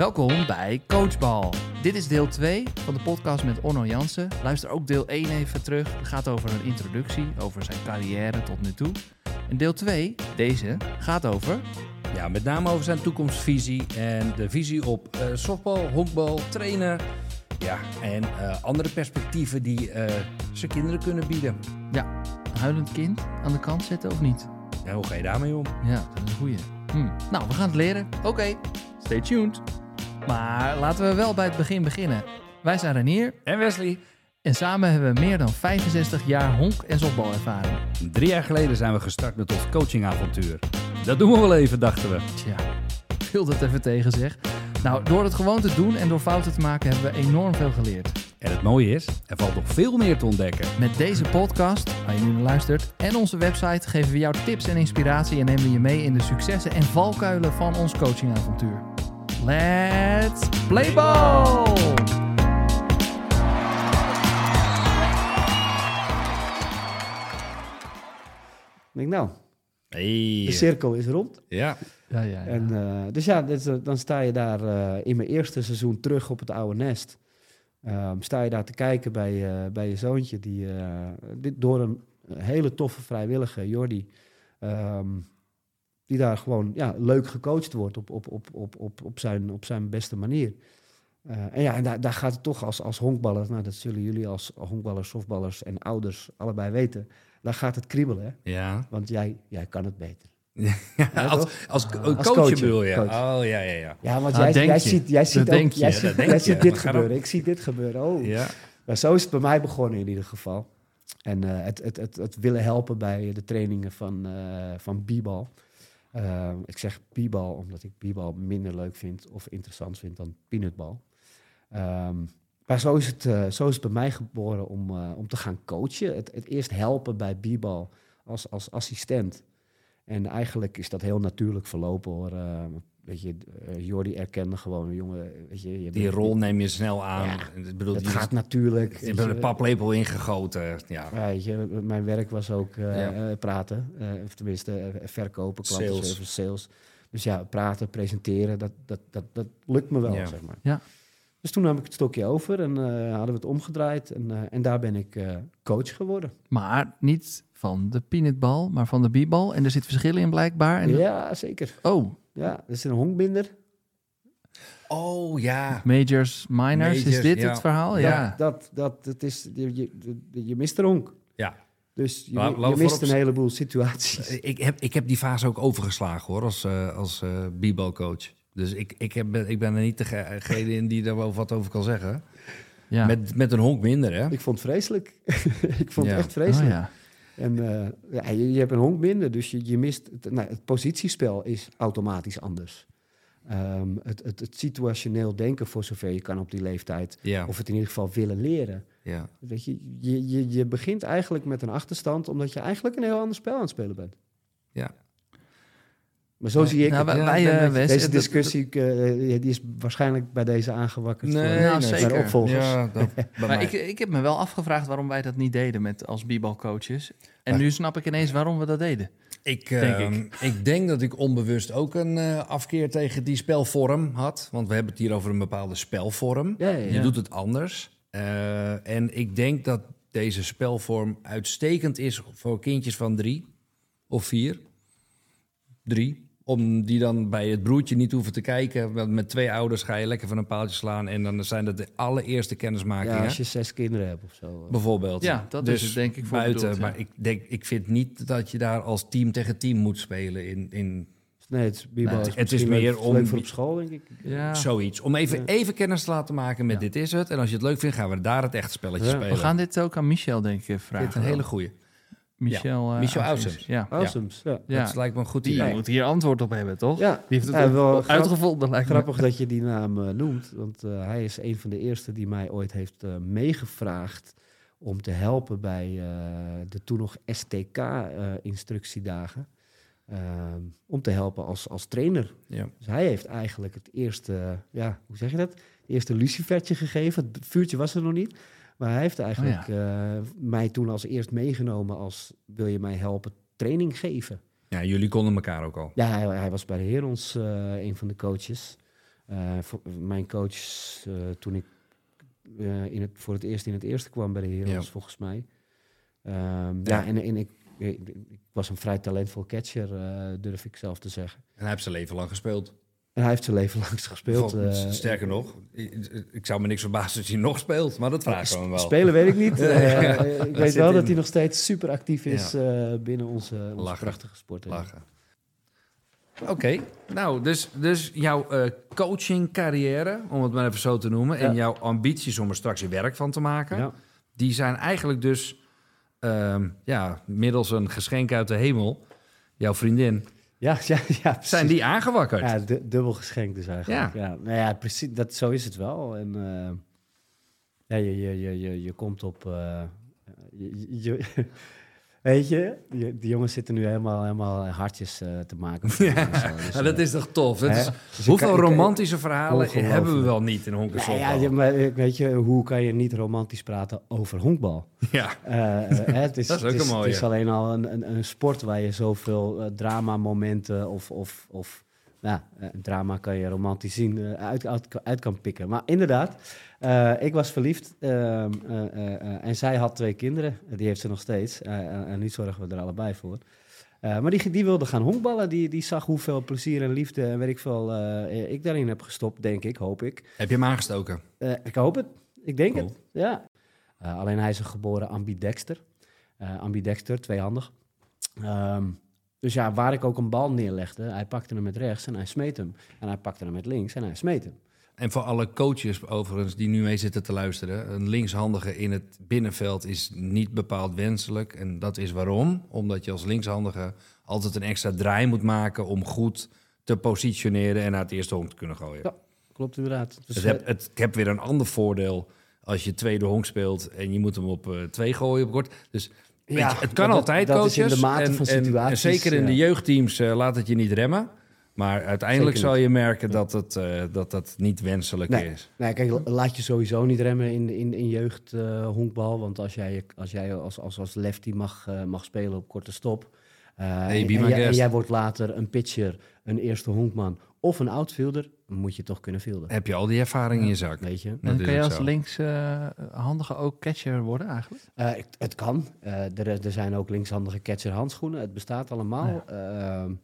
Welkom bij Coachbal. Dit is deel 2 van de podcast met Onno Jansen. Luister ook deel 1 even terug. Het gaat over een introductie, over zijn carrière tot nu toe. En deel 2, deze, gaat over... Ja, met name over zijn toekomstvisie en de visie op uh, softbal, honkbal, trainen. Ja, en uh, andere perspectieven die uh, zijn kinderen kunnen bieden. Ja, een huilend kind aan de kant zetten of niet? Ja, hoe ga je daarmee om? Ja, dat is een goeie. Hm. Nou, we gaan het leren. Oké, stay tuned. Maar laten we wel bij het begin beginnen. Wij zijn Renier en Wesley. En samen hebben we meer dan 65 jaar honk- en softbalervaring. Drie jaar geleden zijn we gestart met ons coachingavontuur. Dat doen we wel even, dachten we. Tja, wil dat even tegen zeg. Nou, door het gewoon te doen en door fouten te maken hebben we enorm veel geleerd. En het mooie is, er valt nog veel meer te ontdekken. Met deze podcast, waar je nu naar luistert, en onze website geven we jou tips en inspiratie en nemen we je mee in de successen en valkuilen van ons coachingavontuur. Let's play ball! Ik denk nou, hey. de cirkel is rond. Ja. Ja, ja, ja. En, uh, dus ja, uh, dan sta je daar uh, in mijn eerste seizoen terug op het oude nest. Um, sta je daar te kijken bij, bij je zoontje, die dit, door een hele toffe vrijwillige, Jordi, um, die daar gewoon ja, leuk gecoacht wordt op, op, op, op, op, op, zijn, op zijn beste manier. en ja, en daar, daar gaat het toch als, als honkballer, nou dat zullen jullie als honkballers, softballers en ouders allebei weten, daar gaat het kriebelen. Hè? Ja. Want jij, jij kan het beter. Ja, als, als, als, coach, coach bedoel je? Coach. Oh, ja, ja, ja. Ja, want jij, jij ziet, jij ziet, ook, jij ziet, jij ziet dit gebeuren. Ik zie dit gebeuren. Oh. Ja. Maar zo is het bij mij begonnen in ieder geval. En uh, het, het, het, het, willen helpen bij de trainingen van, uh, van b-bal. Uh, ik zeg b-bal omdat ik b-bal minder leuk vind of interessant vind dan peanutbal. Um, maar zo is, het, uh, zo is bij mij geboren om, uh, om te gaan coachen. Het, het eerst helpen bij b-bal als, als assistent. En eigenlijk is dat heel natuurlijk verlopen hoor. Uh, weet je, uh, Jordi erkende gewoon, jongen, weet je... je die bent, rol neem je snel aan. Ja, ik bedoel, het gaat natuurlijk. Je hebt een paplepel ingegoten, ja. Weet je, mijn werk was ook uh, Ja. praten. of tenminste, verkopen, klantenservice, Sales. sales. Dus ja, praten, presenteren, dat, dat, dat, dat lukt me wel, Ja. zeg maar. Ja. Dus toen heb ik het stokje over en eh, hadden we het omgedraaid. En, eh, en daar ben ik eh, coach geworden. Maar niet van de peanutbal, maar van de b-bal. En er zit verschillen in blijkbaar. En Ja, zeker. Oh, Ja, dat is een honkbinder. Oh, ja. majors, minors, is dit ja. het verhaal? Dat- Ja. Dat, dat, het is, je, je, je mist een honk. Ja. Dus je, mist een heleboel situaties. Ik heb, ik heb die fase ook overgeslagen hoor, als, uh, als uh, b-ballcoach. Dus ik, ik, heb, ik ben er niet degene in die daar wel wat over kan zeggen. ja. Met, met een honk minder, hè? Ik vond het vreselijk. ik vond Ja. het echt Oh, vreselijk. ja. En eh, ja, je, je hebt een honk minder, dus je, je mist... Het, nou, het positiespel is automatisch anders. Ehm, het, het, het situationeel denken, voor zover je kan op die leeftijd... Ja, of het in ieder geval willen leren. ja. Weet je, je, je, je begint eigenlijk met een achterstand... omdat je eigenlijk een heel ander spel aan het spelen bent. Ja. Maar zo zie ik Nou, het. wij- Ja, wij, eh, Deze discussie eh, die is waarschijnlijk bij deze aangewakkerd voor, nee, voor zeker. de opvolgers. Ja, dat, Maar ik, ik heb me wel afgevraagd waarom wij dat niet deden met als b-balcoaches. En Maar- nu snap ik ineens waarom we dat deden. Ik, Denk ehm, ik. ik denk dat ik onbewust ook een eh, afkeer tegen die spelvorm had. Want we hebben het hier over een bepaalde spelvorm. Ja, ja, ja. Je doet het anders. Eh, en ik denk dat deze spelvorm uitstekend is voor kindjes van drie of vier. Drie. Om die dan bij het broertje niet hoeven te kijken. Want met twee ouders ga je lekker van een paaltje slaan. En dan zijn dat de allereerste kennismakingen. Ja, als je zes kinderen hebt of zo. Bijvoorbeeld. Ja, dat dus is het denk ik voor buiten. bedoeld, ja. Maar ik, denk, ik vind niet dat je daar als team tegen team moet spelen in, in Nee, het is, is het is meer om- leuk voor op school, denk ik. Ja. zoiets. Om even, Ja. even kennis te laten maken met Ja. dit is het. En als je het leuk vindt, gaan we daar het echte spelletje Ja. spelen. We gaan dit ook aan Michel, denk ik, dit vragen. een hele goeie. Michel, eh, Michel Ausims. Ausims. Ja. Awesomes, ja. ja. Dat lijkt me een goed Die idee. moet hier antwoord op hebben, toch? Ja, Die heeft het Ja, ook wel grap- uitgevonden, lijkt me. grappig dat je die naam eh, noemt. Want eh, hij is een van de eerste die mij ooit heeft eh, meegevraagd... om te helpen bij eh, de toen nog STK-instructiedagen. Ehm, om te helpen als, als trainer. Ja. Dus hij heeft eigenlijk het eerste, ja, hoe zeg je dat? Het eerste lucifertje gegeven. Het vuurtje was er nog niet. Maar hij heeft eigenlijk eh, mij toen als eerst meegenomen als... wil je mij helpen training geven? ja, jullie konden elkaar ook al. Ja, hij, hij was bij de Herons eh een van de coaches. Eh, voor- mijn coach, toen ik in het, voor het eerst in het eerste kwam bij de Heroes, Ja. volgens mij. Ehm, Ja. ja, en, en ik, ik, ik was een vrij talentvol catcher, durf ik zelf te zeggen. En hij heeft zijn leven lang gespeeld. En hij heeft zijn leven lang gespeeld. Eh, Sterker nog, ik, ik zou me niks verbazen als hij nog speelt. Maar dat vraag ik hem wel. Spelen weet ik niet. Eh, Ja. ik Dat weet wel in. dat hij nog steeds super actief is eh, binnen onze, onze Lachen. prachtige sport. Lachen. Oké, nou, dus, dus jouw eh coaching carrière, om het maar even zo te noemen, en jouw ambities om er straks je werk van te maken, die zijn eigenlijk dus ehm, ja, middels een geschenk uit de hemel, jouw vriendin, Ja, ja, ja, precies. zijn die aangewakkerd. Ja, du- dubbel geschenkt dus eigenlijk. Ja. Nou ja, precies. Dat, zo is het wel. En eh, ja, je, je, je, je, je komt op... eh, je, je- weet je, die, die jongens zitten nu helemaal, helemaal hartjes eh, te maken. Ja, zo. Dus, Nou, dat eh, is toch tof? Dat is, dus hoeveel kan- ik kan- romantische verhalen hebben we wel niet in Honkersop? Ja, ja, maar eh, weet je, hoe kan je niet romantisch praten over honkbal? ja. Eh, eh, het is, Dat is ook het een is, mooie. Het is alleen al een, een, een sport waar je zoveel eh, drama-momenten of, of, of nou, eh, drama kan je romantisch zien, eh, uit, uit, uit kan pikken. Maar inderdaad, eh, ik was verliefd ehm, eh, eh, eh, en zij had twee kinderen. Die heeft ze nog steeds. En nu zorgen we er allebei voor. Maar die, die wilde gaan honkballen. Die, die zag hoeveel plezier en liefde en weet ik veel ik daarin heb gestopt, denk ik, hoop ik. Heb je hem aangestoken? Ik hoop het. Ik denk Cool. het. Ja. Alleen hij is een geboren ambidexter. Ambidexter, tweehandig. Ehm, dus ja, waar ik ook een bal neerlegde, hij pakte hem met rechts en hij smeet hem. En hij pakte hem met links en hij smeet hem. En voor alle coaches overigens die nu mee zitten te luisteren, een linkshandige in het binnenveld is niet bepaald wenselijk. En dat is waarom? Omdat je als linkshandige altijd een extra draai moet maken om goed te positioneren en naar het eerste honk te kunnen gooien. Ja, Klopt inderdaad. Dus, het, heb, het, ik heb weer een ander voordeel als je tweede honk speelt en je moet hem op eh, twee gooien op kort. Dus Ja, je, het kan dat- altijd, dat is coaches. in de mate en, van en- en situaties, zeker in ja. de jeugdteams eh, laat het je niet remmen. Maar uiteindelijk zal je merken dat, het, eh, dat dat niet wenselijk Nee. is. Nee, kijk, la- laat je sowieso niet remmen in, in, in jeugd eh, honkbal. Want als jij, als, jij als, als, als lefty mag, eh, mag spelen op korte stop... eh, Hey, en, jij wordt later een pitcher, een eerste honkman of een outfielder... dan moet je toch kunnen fielden. Heb je al die ervaring in je zak? Weet je? En is kan je als linkshandige ook catcher worden eigenlijk? Eh, het, het kan. Eh, er, er zijn ook linkshandige catcher handschoenen. Het bestaat allemaal. Ehm,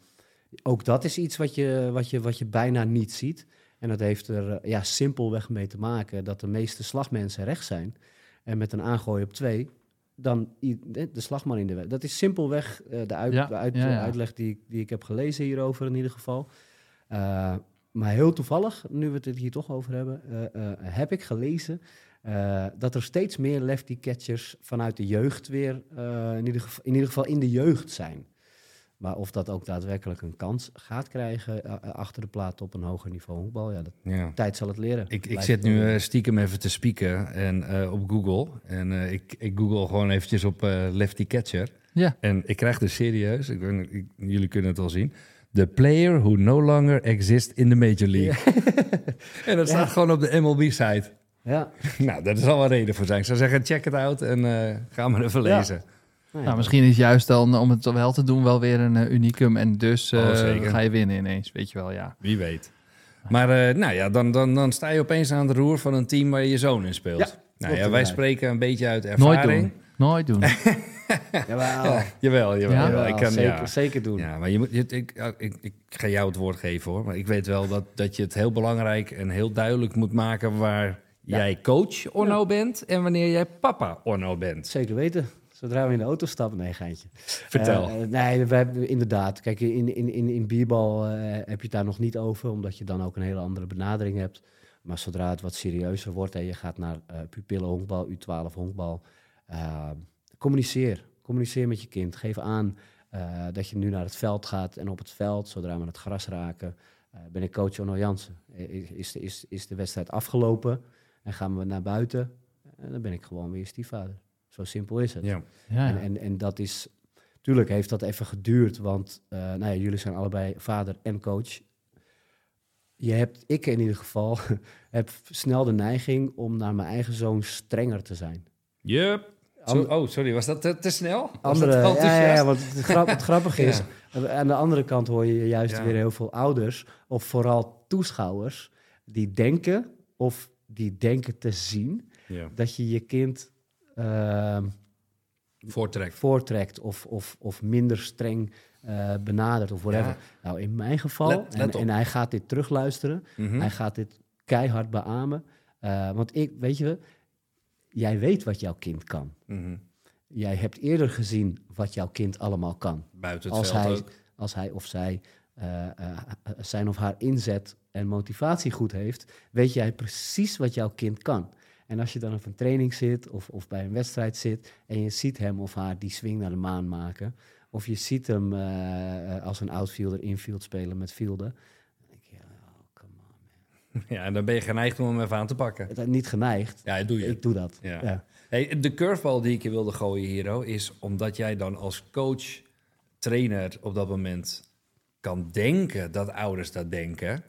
ook dat is iets wat je, wat, je, wat je bijna niet ziet. En dat heeft er eh, ja, simpelweg mee te maken dat de meeste slagmensen rechts zijn. En met een aangooi op twee, dan de slagman in de weg. Dat is simpelweg eh, de, uit, Ja, de uit- ja, ja. uitleg die, ik- die ik heb gelezen hierover in ieder geval. Eh, maar heel toevallig, nu we het hier toch over hebben, eh, eh, heb ik gelezen eh, dat er steeds meer lefty catchers vanuit de jeugd weer, eh, in, ieder geval, in ieder geval in de jeugd zijn. Maar of dat ook daadwerkelijk een kans gaat krijgen achter de plaat op een hoger niveau honkbal, ja, de Ja. tijd zal het leren. Ik, ik zit nu stiekem even te spieken en, eh, op Google. En eh, ik, ik google gewoon eventjes op eh, Lefty Catcher. Ja. En ik krijg dus serieus, ik- jullie kunnen het wel zien... The player who no longer exists in the Major League. en dat staat gewoon op de MLB-site. Ja, nou, daar zal wel reden voor zijn. Ik zou zeggen, check het out en eh, ga maar even lezen. nou ja, Nou, misschien is juist dan, om het wel te doen, wel weer een eh, unicum. En dus eh, Oh, zeker. ga je winnen ineens, weet je wel, ja. Wie weet. Maar eh, nou ja, dan, dan, dan sta je opeens aan het roer van een team waar je je zoon in speelt. Ja, nou ja, wij spreken een beetje uit Nooit ervaring. doen. Nooit doen. jawel, Jawel, jawel. Ja? jawel. Ik kan, zeker, ja. zeker doen. Ja, maar je moet, ik, ja, ik, ik ga jou het woord geven hoor. Maar ik weet wel dat, dat je het heel belangrijk en heel duidelijk moet maken waar Ja. jij coach Orno bent en wanneer jij papa Orno bent. Zeker weten. Zodra we in de auto stappen, nee, geintje. Vertel. Eh, nee, we hebben inderdaad. Kijk, in, in, in, in bierbal eh, heb je het daar nog niet over, omdat je dan ook een hele andere benadering hebt. Maar zodra het wat serieuzer wordt en je gaat naar eh pupillen honkbal, U12 honkbal, eh, communiceer. Communiceer met je kind. Geef aan eh, dat je nu naar het veld gaat en op het veld, zodra we het gras raken, eh, ben ik coach Onno Jansen. Eh, Is, de- is, is de wedstrijd afgelopen en gaan we naar buiten, en dan ben ik gewoon weer stiefvader. Zo simpel is het. Ja. Ja. En, en, en dat is... Tuurlijk heeft dat even geduurd, want eh, nou ja, jullie zijn allebei vader en coach. Je hebt, ik in ieder geval, heb snel de neiging om naar mijn eigen zoon strenger te zijn. Yup. Oh, sorry, was dat te, te snel? Was Andere, dat ja, ja, ja, want het, grap, het grappige is, Ja. aan de andere kant hoor je juist Ja. weer heel veel ouders, of vooral toeschouwers, die denken of die denken te zien Ja. dat je je kind ehm, Voortrekt. voortrekt of, of, of minder streng eh, benadert of whatever. Ja. Nou, in mijn geval, Let- let en, op. en hij gaat dit terugluisteren, Mhm. hij gaat dit keihard beamen. Eh, want ik, weet je, jij weet wat jouw kind kan. Mhm. Jij hebt eerder gezien wat jouw kind allemaal kan. Buiten het Als veld hij, ook. als hij of zij eh, eh, zijn of haar inzet en motivatie goed heeft, weet jij precies wat jouw kind kan. En als je dan op een training zit of, of bij een wedstrijd zit en je ziet hem of haar die swing naar de maan maken, of je ziet hem eh, als een outfielder infield spelen met fielden, dan denk je, oh, come on. Ja, en dan ben je geneigd om hem even aan te pakken. Niet geneigd. Ja, doe je. Ik doe dat. Ja. Ja. Hey, de curveball die ik je wilde gooien, Hero, is omdat jij dan als coach, trainer op dat moment kan denken dat ouders dat denken,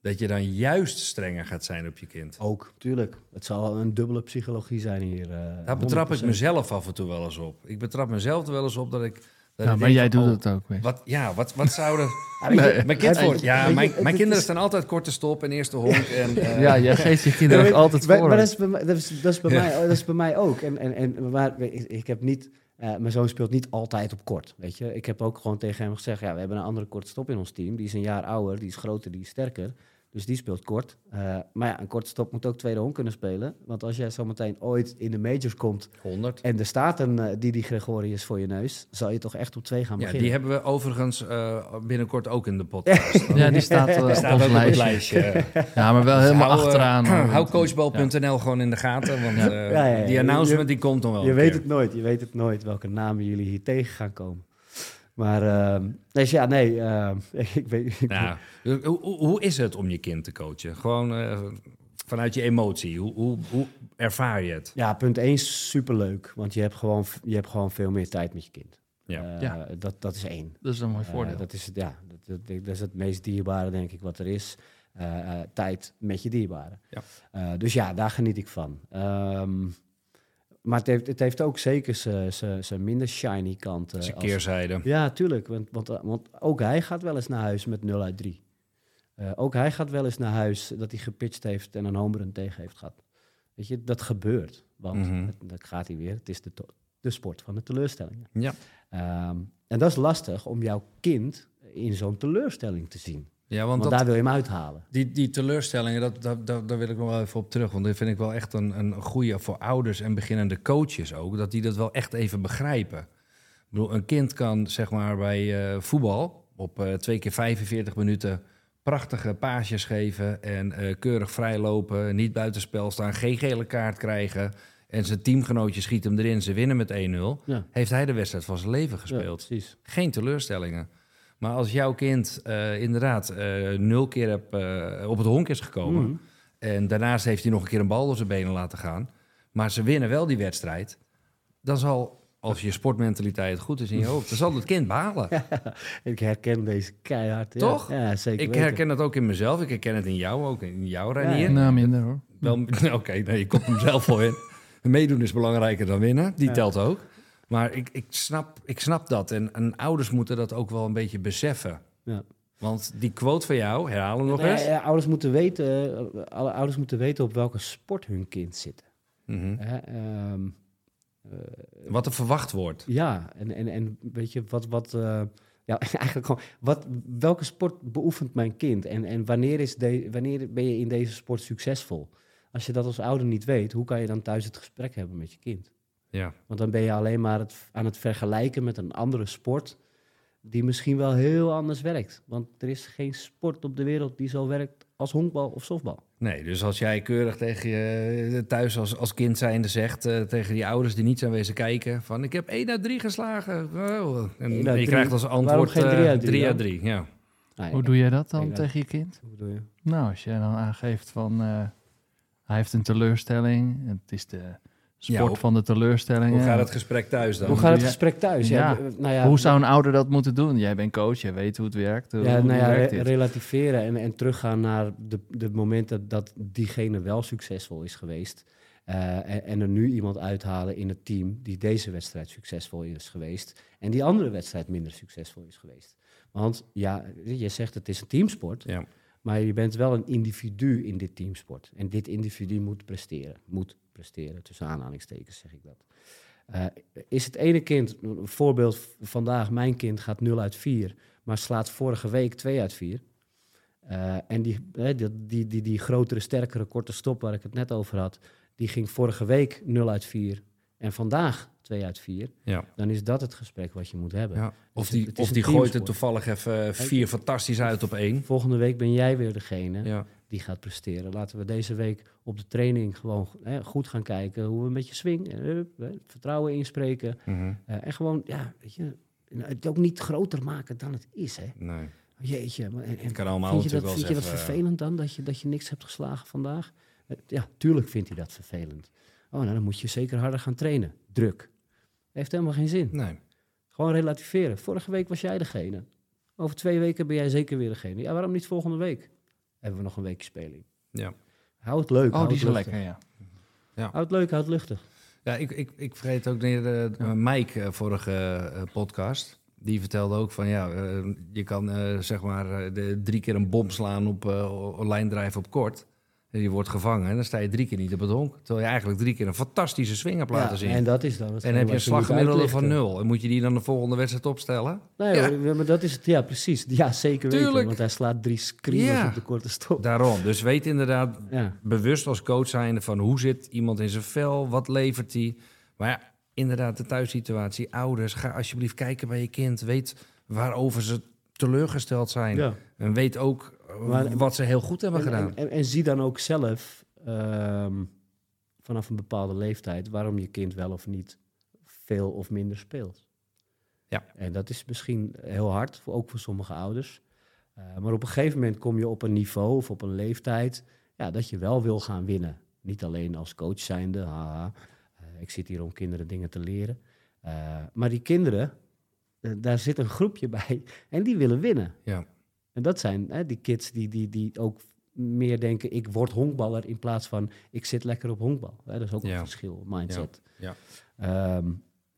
dat je dan juist strenger gaat zijn op je kind. Ook, tuurlijk. Het zal een dubbele psychologie zijn hier. eh, Daar betrap ik 100%. mezelf af en toe wel eens op. Ik betrap mezelf er wel eens op dat ik. Ja, maar jij van, doet oh, het ook weer. Wat, ja, wat, wat zouden. Nee. Mijn, kind wordt, ja, mijn, mijn kinderen staan altijd korte stop en eerste honk. En, eh, Ja, jij geeft je kinderen ook altijd voor. maar dat is bij mij, dat is, dat is bij mij, dat is bij mij ook. En, en, en maar, ik, ik heb niet, eh, mijn zoon speelt niet altijd op kort. Weet je, ik heb ook gewoon tegen hem gezegd: ja, we hebben een andere kortstop in ons team. Die is een jaar ouder, die is groter, die is sterker. Dus die speelt kort. Eh, maar ja, een kortstop moet ook tweede honk kunnen spelen. Want als jij zometeen ooit in de majors komt 100. en er staat een uh, Didi Gregorius voor je neus, zal je toch echt op twee gaan Ja, beginnen. die hebben we overigens eh, binnenkort ook in de podcast. Ja, die staat, eh, Die op staat het lijstje. Ja, maar wel Dus helemaal hou, eh, achteraan. hou coachbal.nl gewoon in de gaten, want Ja. eh, Ja, ja, ja. die announcement die komt dan wel. Je weet keer. het nooit. Je weet het nooit welke namen jullie hier tegen gaan komen. Maar, ehm, dus ja, nee, ehm, ik weet... Ik, Nou, hoe, hoe, hoe is het om je kind te coachen? Gewoon eh, vanuit je emotie. Hoe, hoe, hoe ervaar je het? Ja, punt 1 superleuk. Want je hebt, gewoon, je hebt gewoon veel meer tijd met je kind. Ja. Eh, Ja. Dat, dat is één. Dat is een mooi Eh, voordeel. dat, is, het- ja, dat, dat, dat is het meest dierbare, denk ik, wat er is. Eh, eh, tijd met je dierbaren. Ja. Eh, dus ja, daar geniet ik van. Ehm, maar het heeft, het heeft ook zeker zijn minder shiny kant. Een als- keerzijde. Ja, tuurlijk. Want, want, eh, want ook hij gaat wel eens naar huis met 0 uit 3. Eh, ook hij gaat wel eens naar huis dat hij gepitcht heeft en een home run tegen heeft gehad. Weet je, dat gebeurt. Want, Mhm. het- dat gaat hij weer, het is de, de sport van de teleurstellingen. Ja. Ehm, en dat is lastig om jouw kind in zo'n teleurstelling te zien. Ja, want, Want, dat, daar wil je hem uithalen. die, die teleurstellingen, dat, dat, dat, daar wil ik nog wel even op terug. Want dat vind ik wel echt een, een goede voor ouders en beginnende coaches ook. Dat die dat wel echt even begrijpen. Ik bedoel, een kind kan zeg maar bij eh, voetbal op eh, twee keer 45 minuten prachtige paasjes geven en eh, keurig vrijlopen, niet buitenspel staan, geen gele kaart krijgen en zijn teamgenootje schiet hem erin, ze winnen met 1-0. Ja, Heeft hij de wedstrijd van zijn leven gespeeld? Geen teleurstellingen. Maar als jouw kind eh, inderdaad eh, nul keer heb, eh, op het honk is gekomen. Mhm. en daarnaast heeft hij nog een keer een bal door zijn benen laten gaan. maar ze winnen wel die wedstrijd. dan zal, als je sportmentaliteit goed is in je hoofd. dan zal het kind balen. Ik herken deze keihard. ja. Toch? Ja, zeker Ik weten. herken het ook in mezelf. Ik herken het in jou ook. In jou, Renier. Ja. Nou, minder hoor. Wel, Oké, nee, je komt hem zelf voor in. Meedoen is belangrijker dan winnen. Die Ja. telt ook. Maar ik, ik, snap, ik snap dat. En, en ouders moeten dat ook wel een beetje beseffen. Ja. Want die quote van jou, herhaal hem nog Nee, eens. ja, ouders, moeten weten, eh, alle ouders moeten weten op welke sport hun kind zit. Mhm. Ehm, Wat er verwacht wordt. ja, en, en, en weet je, wat, wat, eh, ja, eigenlijk gewoon, wat, welke sport beoefent mijn kind? En, en wanneer, is de, wanneer ben je in deze sport succesvol? Als je dat als ouder niet weet, hoe kan je dan thuis het gesprek hebben met je kind? Ja. Want dan ben je alleen maar het, aan het vergelijken met een andere sport die misschien wel heel anders werkt. Want er is geen sport op de wereld die zo werkt als honkbal of softbal. Nee, dus als jij keurig tegen je eh, thuis als, als kind zijnde zegt... eh, tegen die ouders die niet zijn wezen kijken... van ik heb 1 uit 3 geslagen. Wow. En je drie. krijgt als antwoord geen drie eh, uit drie drie dan? uit 3. Ja. Nou, Hoe doe jij dat dan tegen je kind? Hoe bedoel je? Nou, als je dan aangeeft van eh, hij heeft een teleurstelling. Het is de sport Ja, van de teleurstelling. Hoe gaat het gesprek thuis dan? Hoe gaat het gesprek thuis? Ja. Nou ja, Hoe zou een ouder dat moeten doen? Jij bent coach, jij weet hoe het werkt. Hoe, ja, hoe nou ja, werkt re- dit? relativeren en, en teruggaan naar de, de momenten dat diegene wel succesvol is geweest. Eh, en, en er nu iemand uithalen in het team die deze wedstrijd succesvol is geweest. En die andere wedstrijd minder succesvol is geweest. Want ja, je zegt het is een teamsport. Ja. Maar je bent wel een individu in dit teamsport. En dit individu moet presteren. Moet presteren, tussen aanhalingstekens zeg ik dat. Eh, is het ene kind, een voorbeeld vandaag, mijn kind gaat 0 uit 4, maar slaat vorige week 2 uit 4. Eh, en die, die, die, die, die grotere, sterkere, korte stop waar ik het net over had, die ging vorige week 0 uit 4 en vandaag 2 uit 4. Ja. Dan is dat het gesprek wat je moet hebben. Ja. Of die, het of die gooit er toevallig even vier fantastisch uit op één. Volgende week ben jij weer degene Ja. Die gaat presteren. Laten we deze week op de training gewoon hè, goed gaan kijken hoe we met je swing, en, vertrouwen inspreken. Mhm. Eh, en gewoon, ja, weet je, het ook niet groter maken dan het is, hè. Nee. Jeetje. maar- En, en Het kan allemaal vind je dat, vind je even, vervelend dan, dat je, dat je niks hebt geslagen vandaag? Eh, ja, tuurlijk vindt hij dat vervelend. Oh, nou, dan moet je zeker harder gaan trainen. Druk. Heeft helemaal geen zin. Nee. Gewoon relativeren. Vorige week was jij degene. Over twee weken ben jij zeker weer degene. Ja, waarom niet volgende week? Hebben we nog een weekje speling. Ja. Hou het leuk. Oh, hou die is lekker, ja. Hou het leuk, hou het luchtig. Ja, ik, ik, ik vergeet ook neer de, de- Mike, eh, vorige eh, podcast. Die vertelde ook van ja, eh, je kan eh, zeg maar eh, de, drie keer een bom slaan op uh, lijndrijven op kort. En je wordt gevangen en dan sta je drie keer niet op het honk. Terwijl je eigenlijk drie keer een fantastische swing hebt laten zien. en En, dat is dan. hetgeen heb je een slaggemiddelde van nul. En moet je die dan de volgende wedstrijd opstellen? Nee, Ja. hoor, maar dat is het. Ja, precies. Ja, zeker weten. Want hij slaat drie screamers Ja. op de korte stop. Daarom. Dus weet inderdaad Ja. bewust als coach zijnde van hoe zit iemand in zijn vel, wat levert hij. Maar ja, inderdaad, de thuissituatie, ouders, ga alsjeblieft kijken bij je kind. Weet waarover ze teleurgesteld zijn. ja. En weet ook Maar- wat ze heel goed hebben En, gedaan. en, en, en zie dan ook zelf ehm, vanaf een bepaalde leeftijd waarom je kind wel of niet veel of minder speelt. Ja. En dat is misschien heel hard, voor, ook voor sommige ouders. Eh, maar op een gegeven moment kom je op een niveau of op een leeftijd ja, dat je wel wil gaan winnen. Niet alleen als coach zijnde, haha, eh, ik zit hier om kinderen dingen te leren. Eh, maar die kinderen, daar zit een groepje bij en die willen winnen. ja. En dat zijn hè, die kids die, die, die ook meer denken, ik word honkballer in plaats van ik zit lekker op honkbal. Hè, dat is ook Ja. een verschil, mindset. Ja, Ehm,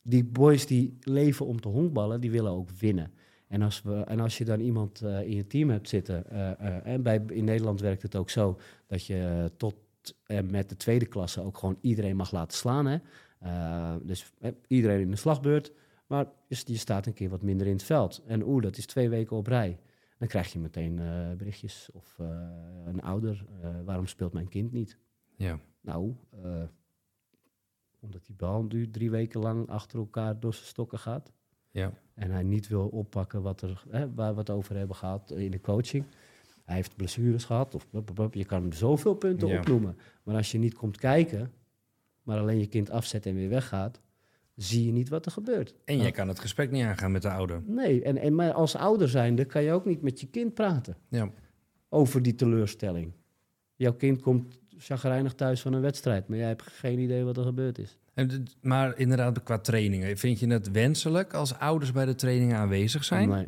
die boys die leven om te honkballen, die willen ook winnen. En als, we, en als je dan iemand eh, in je team hebt zitten, eh, eh, en bij, in Nederland werkt het ook zo, dat je tot en met de tweede klasse ook gewoon iedereen mag laten slaan. Hè? Eh, dus iedereen in de slagbeurt, maar je, je staat een keer wat minder in het veld. En oeh, dat is twee weken op rij. Dan krijg je meteen eh, berichtjes of eh, een ouder, eh, waarom speelt mijn kind niet? ja. Nou, omdat die bal nu drie weken lang achter elkaar door zijn stokken gaat. ja. En hij niet wil oppakken wat er, hè, waar we het over hebben gehad in de coaching. Hij heeft blessures gehad. Of, bup, bup, bup. je kan zoveel punten Ja. opnoemen. Maar als je niet komt kijken, maar alleen je kind afzet en weer weggaat, zie je niet wat er gebeurt. En jij kan het gesprek niet aangaan met de ouder. Nee, en, en maar als ouder zijnde kan je ook niet met je kind praten Ja. over die teleurstelling. Jouw kind komt chagrijnig thuis van een wedstrijd, maar jij hebt geen idee wat er gebeurd is. En, maar inderdaad, qua trainingen. Vind je het wenselijk als ouders bij de trainingen aanwezig zijn? Nee.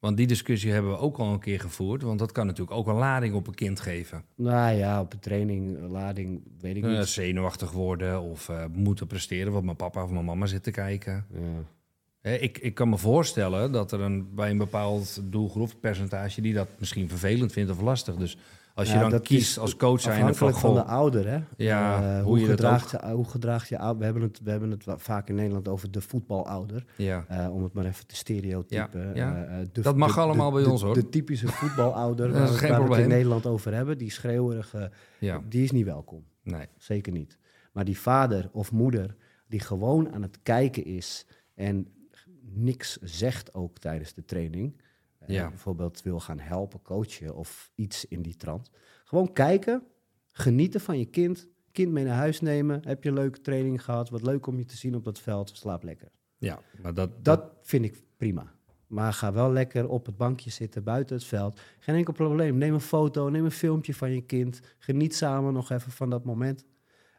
Want die discussie hebben we ook al een keer gevoerd. Want dat kan natuurlijk ook een lading op een kind geven. Nou ja, op een training, lading, weet ik niet. zenuwachtig worden of eh, moeten presteren, want mijn papa of mijn mama zit te kijken. Ja. Hè, ik, ik kan me voorstellen dat er een, bij een bepaald doelgroep percentage die dat misschien vervelend vindt of lastig. Dus als je dan kiest als coach zijn Afhankelijk van de ouder, hè? Ja, Eh, hoe hoe, je gedraagt je, hoe gedraagt je ouder? We hebben het, we hebben het vaak in Nederland over de voetbalouder. ja, eh, om het maar even te stereotypen. Ja. Eh, de- Dat mag de- allemaal de- bij ons, hoor. De typische voetbalouder waar, we- waar we het in. Nederland over hebben. Die schreeuwerige, die is niet welkom. nee, Zeker niet. Maar die vader of moeder die gewoon aan het kijken is en niks zegt ook tijdens de training. Ja. bijvoorbeeld wil gaan helpen, coachen of iets in die trant. Gewoon kijken, genieten van je kind. Kind mee naar huis nemen. Heb je een leuke training gehad? Wat leuk om je te zien op dat veld. Slaap lekker. ja, maar dat, Dat vind ik prima. Maar ga wel lekker op het bankje zitten buiten het veld. Geen enkel probleem. Neem een foto, neem een filmpje van je kind. Geniet samen nog even van dat moment.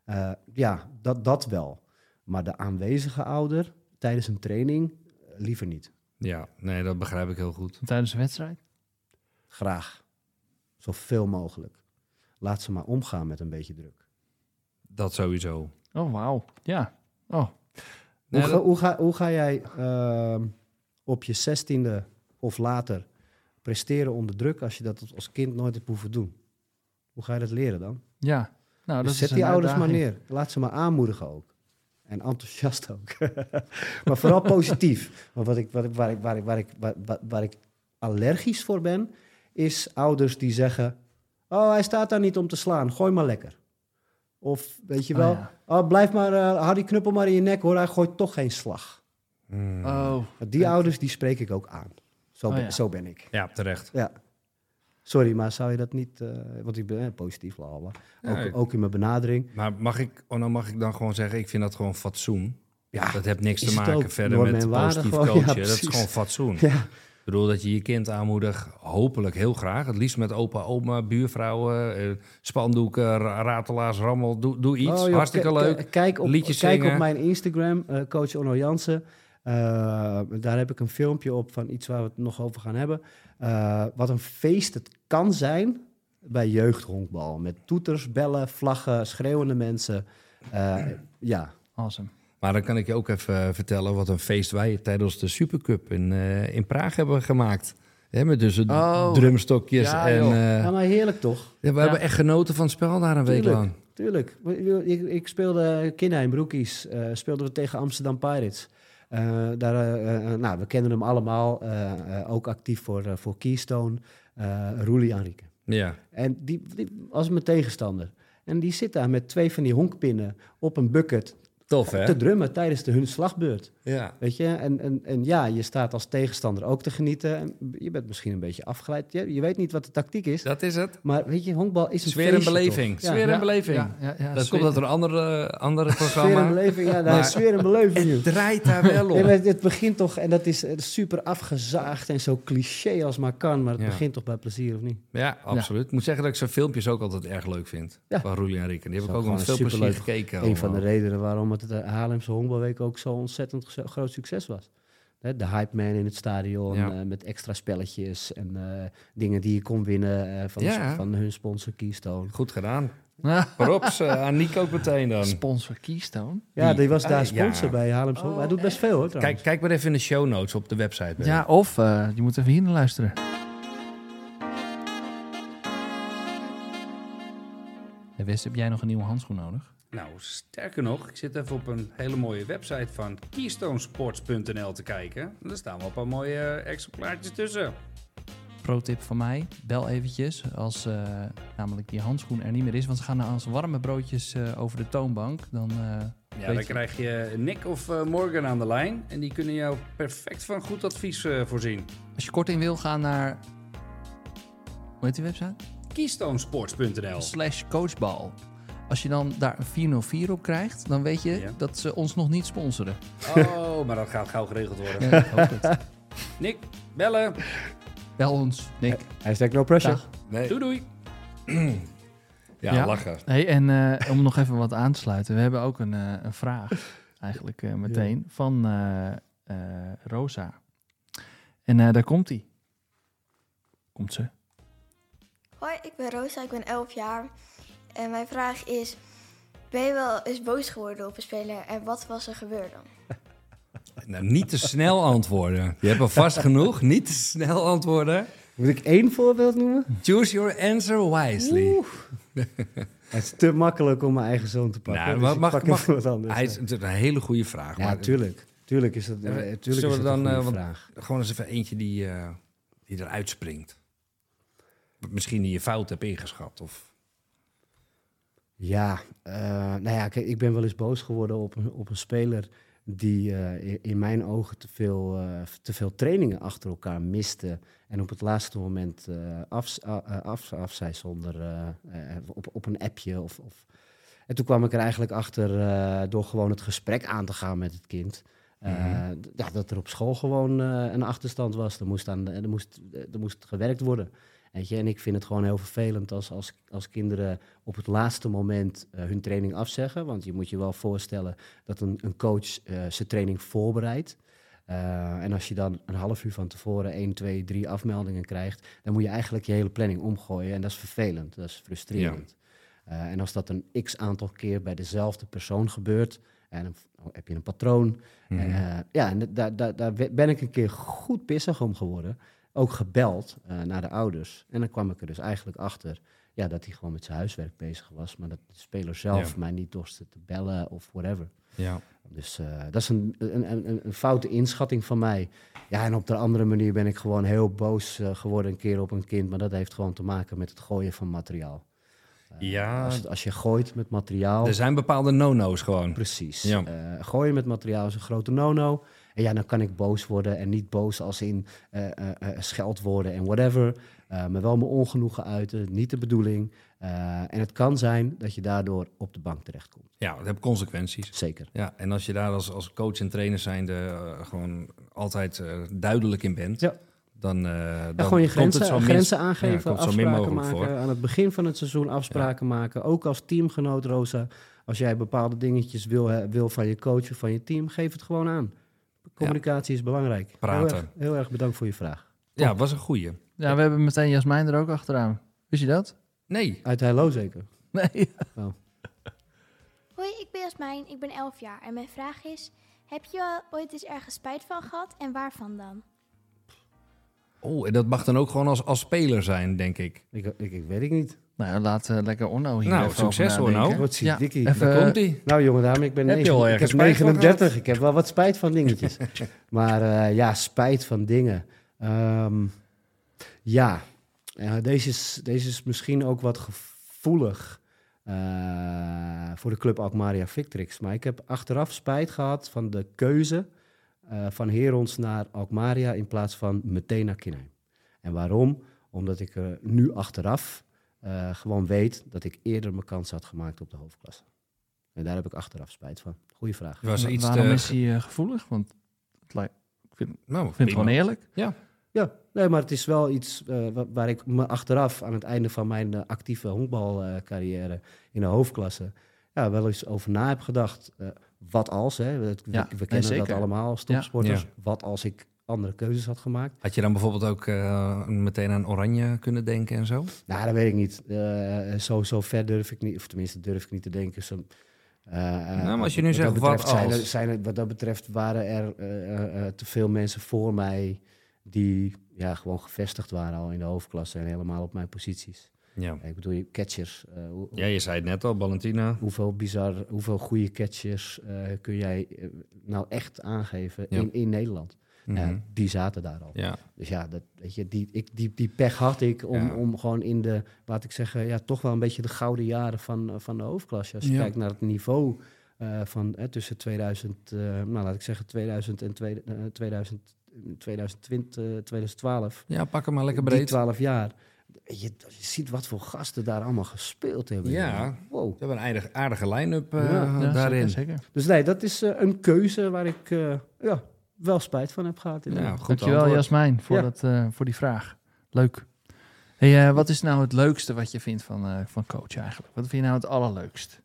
Eh, ja, dat, dat wel. Maar de aanwezige ouder tijdens een training, eh, liever niet. Ja, nee, dat begrijp ik heel goed. Tijdens een wedstrijd? Graag. Zoveel mogelijk. Laat ze maar omgaan met een beetje druk. Dat sowieso. Oh, wauw. Ja. Oh, Nee, hoe, ga, dat- hoe, ga, hoe ga jij ehm, op je zestiende of later presteren onder druk als je dat als kind nooit hebt hoeven doen? Hoe ga je dat leren dan? Ja, nou, dat Dus zet is die ouders maar neer. Laat ze maar aanmoedigen ook. En enthousiast ook. maar vooral positief. Maar wat ik, wat ik, waar, ik, waar, ik, waar, ik, waar, waar- waar ik allergisch voor ben, is ouders die zeggen... Oh, hij staat daar niet om te slaan. Gooi maar lekker. Of, weet je Oh, wel... ja. Oh, blijf maar... eh hou die knuppel maar in je nek, hoor. Hij gooit toch geen slag. Hmm. Oh, Die ouders, die spreek ik ook aan. Zo, Oh, ben, ja. zo ben ik. Ja, terecht. Ja. Sorry, maar zou je dat niet... eh, want ik ben eh, positief, bla. Ook, Ja, ook in mijn benadering. Maar mag ik, oh, dan mag ik dan gewoon zeggen, ik vind dat gewoon fatsoen. Ja, Dat heeft niks te maken verder met positief. Ja, coachen. dat is gewoon fatsoen. ja. Ik bedoel dat je je kind aanmoedigt, hopelijk heel graag. Het liefst met opa, oma, buurvrouwen, eh, spandoeken, ra- ratelaars, rammel. Doe, doe iets, Oh, joh, hartstikke leuk. Kijk op, Liedjes kijk op mijn Instagram, eh, coach Onno Jansen. Eh, daar heb ik een filmpje op van iets waar we het nog over gaan hebben. Eh, wat een feest het kan zijn bij jeugdhonkbal. Met toeters, bellen, vlaggen, schreeuwende mensen. Eh, ja, awesome. Maar dan kan ik je ook even vertellen wat een feest wij tijdens de Supercup in, eh, in Praag hebben gemaakt. Hè, met dus Oh. drumstokjes Ja, en... eh, ja maar heerlijk toch? ja, we hebben echt genoten van het spel daar een week lang. Tuurlijk. Ik, ik speelde Kinheim Broekies. eh speelden we tegen Amsterdam Pirates. Eh, daar, eh, eh, nou, we kennen hem allemaal. ook actief voor, voor Keystone. Roelie Enrique. Ja. En die, die was mijn tegenstander. En die zit daar met twee van die honkpinnen op een bucket Tof, hè? te drummen tijdens de hun slagbeurt. Ja. Weet je? En, en, en ja, je staat als tegenstander ook te genieten. En je bent misschien een beetje afgeleid. Je, je weet niet wat de tactiek is. Dat is het. Maar weet je, honkbal is een Sfeer en beleving. toch? Ja. Sfeer en beleving. Ja, ja, ja, Dat sfeer- komt uit een andere, andere Sfeer en programma. beleving, ja, daar Maar- is sfeer en beleving in. Het draait daar wel Nee, om. maar het begint toch, en dat is, is super afgezaagd en zo cliché als maar kan, maar het Ja. begint toch bij plezier, of niet? Ja, absoluut. Ik moet zeggen dat ik zijn filmpjes ook altijd erg leuk vind. Ja. Van Roelie en Rick. En die heb ik ook wel met veel plezier superleuk. gekeken. Een van de redenen waarom het de Haarlemse Honkbalweek ook zo ontzettend groot succes was. Hè, De hype man in het stadion Ja. eh, met extra spelletjes en eh, dingen die je kon winnen eh, van, Ja. van hun sponsor Keystone. Goed gedaan. Ah, Props aan Nico ook meteen dan. Sponsor Keystone. Ja, die was Ah, daar sponsor ja. bij Honkbal. Hij doet best veel hoor trouwens. Kijk, kijk maar even in de show notes op de website. Ben. Ja, of eh, je moet even hier naar luisteren. Wes, heb jij nog een nieuwe handschoen nodig? Nou, sterker nog, ik zit even op een hele mooie website van keystonesports.nl te kijken. Daar staan wel een paar mooie eh, exemplaartjes tussen. Pro-tip van mij, bel eventjes als eh, namelijk die handschoen er niet meer is. Want ze gaan als warme broodjes eh, over de toonbank. Dan, Ja, dan je- krijg je Nick of Morgan aan de lijn. En die kunnen jou perfect van goed advies voorzien. Als je korting wil, ga naar... Hoe heet die website? Keystonesports.nl Slash coachbal. Als je dan daar een 404 op krijgt, dan weet je Ja. dat ze ons nog niet sponsoren. Oh, maar dat gaat gauw geregeld worden. Ja, ik hoop het. Nick, bellen. Bel ons, Nick. Hashtag no pressure. Nee. Doei doei. Ja, Ja. lachen. Hey, en eh, om nog even wat aan te sluiten. We hebben ook een, eh, een vraag, eigenlijk eh, meteen, van eh, eh, Rosa. En eh, daar komt hij. Komt ze. Hoi, ik ben Rosa, ik ben 11 jaar. En mijn vraag is: Ben je wel eens boos geworden op een speler en wat was er gebeurd dan? Nou, niet te snel antwoorden. Je hebt al vast genoeg. Niet te snel antwoorden. Moet ik één voorbeeld noemen? Choose your answer wisely. Het is te makkelijk om mijn eigen zoon te pakken. Nou, dus maar ik mag- mag- wat anders. Hij is het is een hele goede vraag. ja, maar tuurlijk. Tuurlijk is dat, Ja, eh, tuurlijk zullen is we dat een dan, goede eh, vraag. Gewoon eens even eentje die, eh, die eruit springt. Misschien die je fout hebt ingeschat. Of... Ja, eh, nou ja, kijk, ik ben wel eens boos geworden op een, op een speler die eh, in, mijn ogen te veel, eh, te veel trainingen achter elkaar miste. En op het laatste moment af, af, af zei zonder op, op een appje. Of, of. En toen kwam ik er eigenlijk achter door gewoon het gesprek aan te gaan met het kind. Mhm. ja, dat er op school gewoon een achterstand was. Er moest, aan, er, moest, er moest gewerkt worden. Weet je? En ik vind het gewoon heel vervelend als, als, als kinderen op het laatste moment eh, hun training afzeggen. Want je moet je wel voorstellen dat een, een coach eh, zijn training voorbereidt. Eh, en als je dan een half uur van tevoren 1, 2, 3 afmeldingen krijgt, dan moet je eigenlijk je hele planning omgooien. En dat is vervelend, dat is frustrerend. En als dat een x aantal keer bij dezelfde persoon gebeurt, en dan heb je een patroon. Mhm. Ja, en da- da- daar ben ik een keer goed pissig om geworden. Ook gebeld eh, naar de ouders. En dan kwam ik er dus eigenlijk achter ja, dat hij gewoon met zijn huiswerk bezig was. Maar dat de speler zelf Ja. mij niet dorste te bellen of whatever. Ja. Dus eh, dat is een, een, een, een foute inschatting van mij. Ja, en op de andere manier ben ik gewoon heel boos eh, geworden een keer op een kind. Maar dat heeft gewoon te maken met het gooien van materiaal. Ja. Als, als je gooit met materiaal... Er zijn bepaalde no-no's gewoon. Precies. Ja. Gooien met materiaal is een grote no-no. En ja, dan kan ik boos worden. En niet boos als in eh, eh, scheldwoorden en whatever. Maar wel mijn ongenoegen uiten. Niet de bedoeling. En het kan zijn dat je daardoor op de bank terechtkomt. Ja, dat heeft consequenties. Zeker. Ja, en als je daar als, als coach en trainer zijnde gewoon altijd duidelijk in bent, Ja. dan, Ja, dan gewoon je komt het grenzen, zo grenzen aangeven, afspraken maken. voor. Aan het begin van het seizoen afspraken maken. Ook als teamgenoot, Rosa. Als jij bepaalde dingetjes wil, wil van je coach of van je team, geef het gewoon aan. Communicatie is belangrijk. Praten. Heel erg, heel erg bedankt voor je vraag. Ja, was een goeie. Ja, we hebben meteen Jasmijn er ook achteraan. Wist je dat? Nee, Uit Hello zeker. Nee. Hoi, ik ben Jasmijn, ik ben 11 jaar en mijn vraag is: heb je ooit eens ergens spijt van gehad en waarvan dan? Oh, en dat mag dan ook gewoon als, als speler zijn, denk ik. Ik, ik, ik weet ik niet. Nou, laat eh, lekker Onno hier Nou, succes. Onno. Wat ziet Ja, Dikkie. even- Daar Eh, komt hij. Nou jongen, dame, ik ben Heb negen- ik heb spijt van 39. Ik heb wel wat spijt van dingetjes. maar eh, ja, spijt van dingen. Ehm, ja, deze, is, deze is misschien ook wat gevoelig eh, voor de club Alkmaria Victrix. Maar ik heb achteraf spijt gehad van de keuze eh, van Herons naar Alkmaria in plaats van meteen naar Kinheim. En waarom? Omdat ik er nu achteraf eh, gewoon weet dat ik eerder mijn kans had gemaakt op de hoofdklasse. En daar heb ik achteraf spijt van. Goeie vraag. Was er Wa- iets Waarom te- is hij eh, gevoelig? Want het lijkt, ik vind, ik Nou, vind het gewoon eerlijk. Ja, nee, maar het is wel iets eh, wa- waar ik me achteraf aan het einde van mijn eh, actieve honkbalcarrière in de hoofdklasse ja, wel eens over na heb gedacht. Wat als, hè? We, Ja, kennen zeker. dat allemaal als topsporters. Ja. Wat als ik andere keuzes had gemaakt? Had je dan bijvoorbeeld ook eh, meteen aan Oranje kunnen denken en zo? Nou, dat weet ik niet. Eh, zo, zo ver durf ik niet, of tenminste durf ik niet te denken. Zo, eh, maar als je nu wat zegt, dat betreft wat zijn er, als? zijn er, wat dat betreft waren er eh, eh, eh, te veel mensen voor mij die ja, gewoon gevestigd waren al in de hoofdklasse en helemaal op mijn posities. Ja. Ik bedoel, je catchers. eh, hoe- ja, je zei het net al, Valentina. Hoeveel bizar, hoeveel goede catchers eh, kun jij eh, nou echt aangeven Ja. in, in Nederland? Mhm. Die zaten daar al. Ja, Dus ja, dat, weet je, die, ik, die, die pech had ik om, Ja. om gewoon in de, laat ik zeggen, ja, toch wel een beetje de gouden jaren van, van de hoofdklasse. Als je kijkt naar het niveau van tussen 2000, eh, nou laat ik zeggen 2000 en tweede- eh, 2000, 2020, eh, 2012. ja pak hem maar lekker breed. 12 jaar. Je, je ziet wat voor gasten daar allemaal gespeeld hebben. Ja. Wow. We hebben een aardige, aardige line-up eh, Ja, daarin. Zeker, zeker. Dus nee, dat is eh, een keuze waar ik eh, ja, wel spijt van heb gehad. Ja, inderdaad. goed Dankjewel antwoord. Jasmijn voor, Ja. dat, eh, voor die vraag. Leuk. Hey, wat is nou het leukste wat je vindt van, eh, van coach eigenlijk? Wat vind je nou het allerleukst?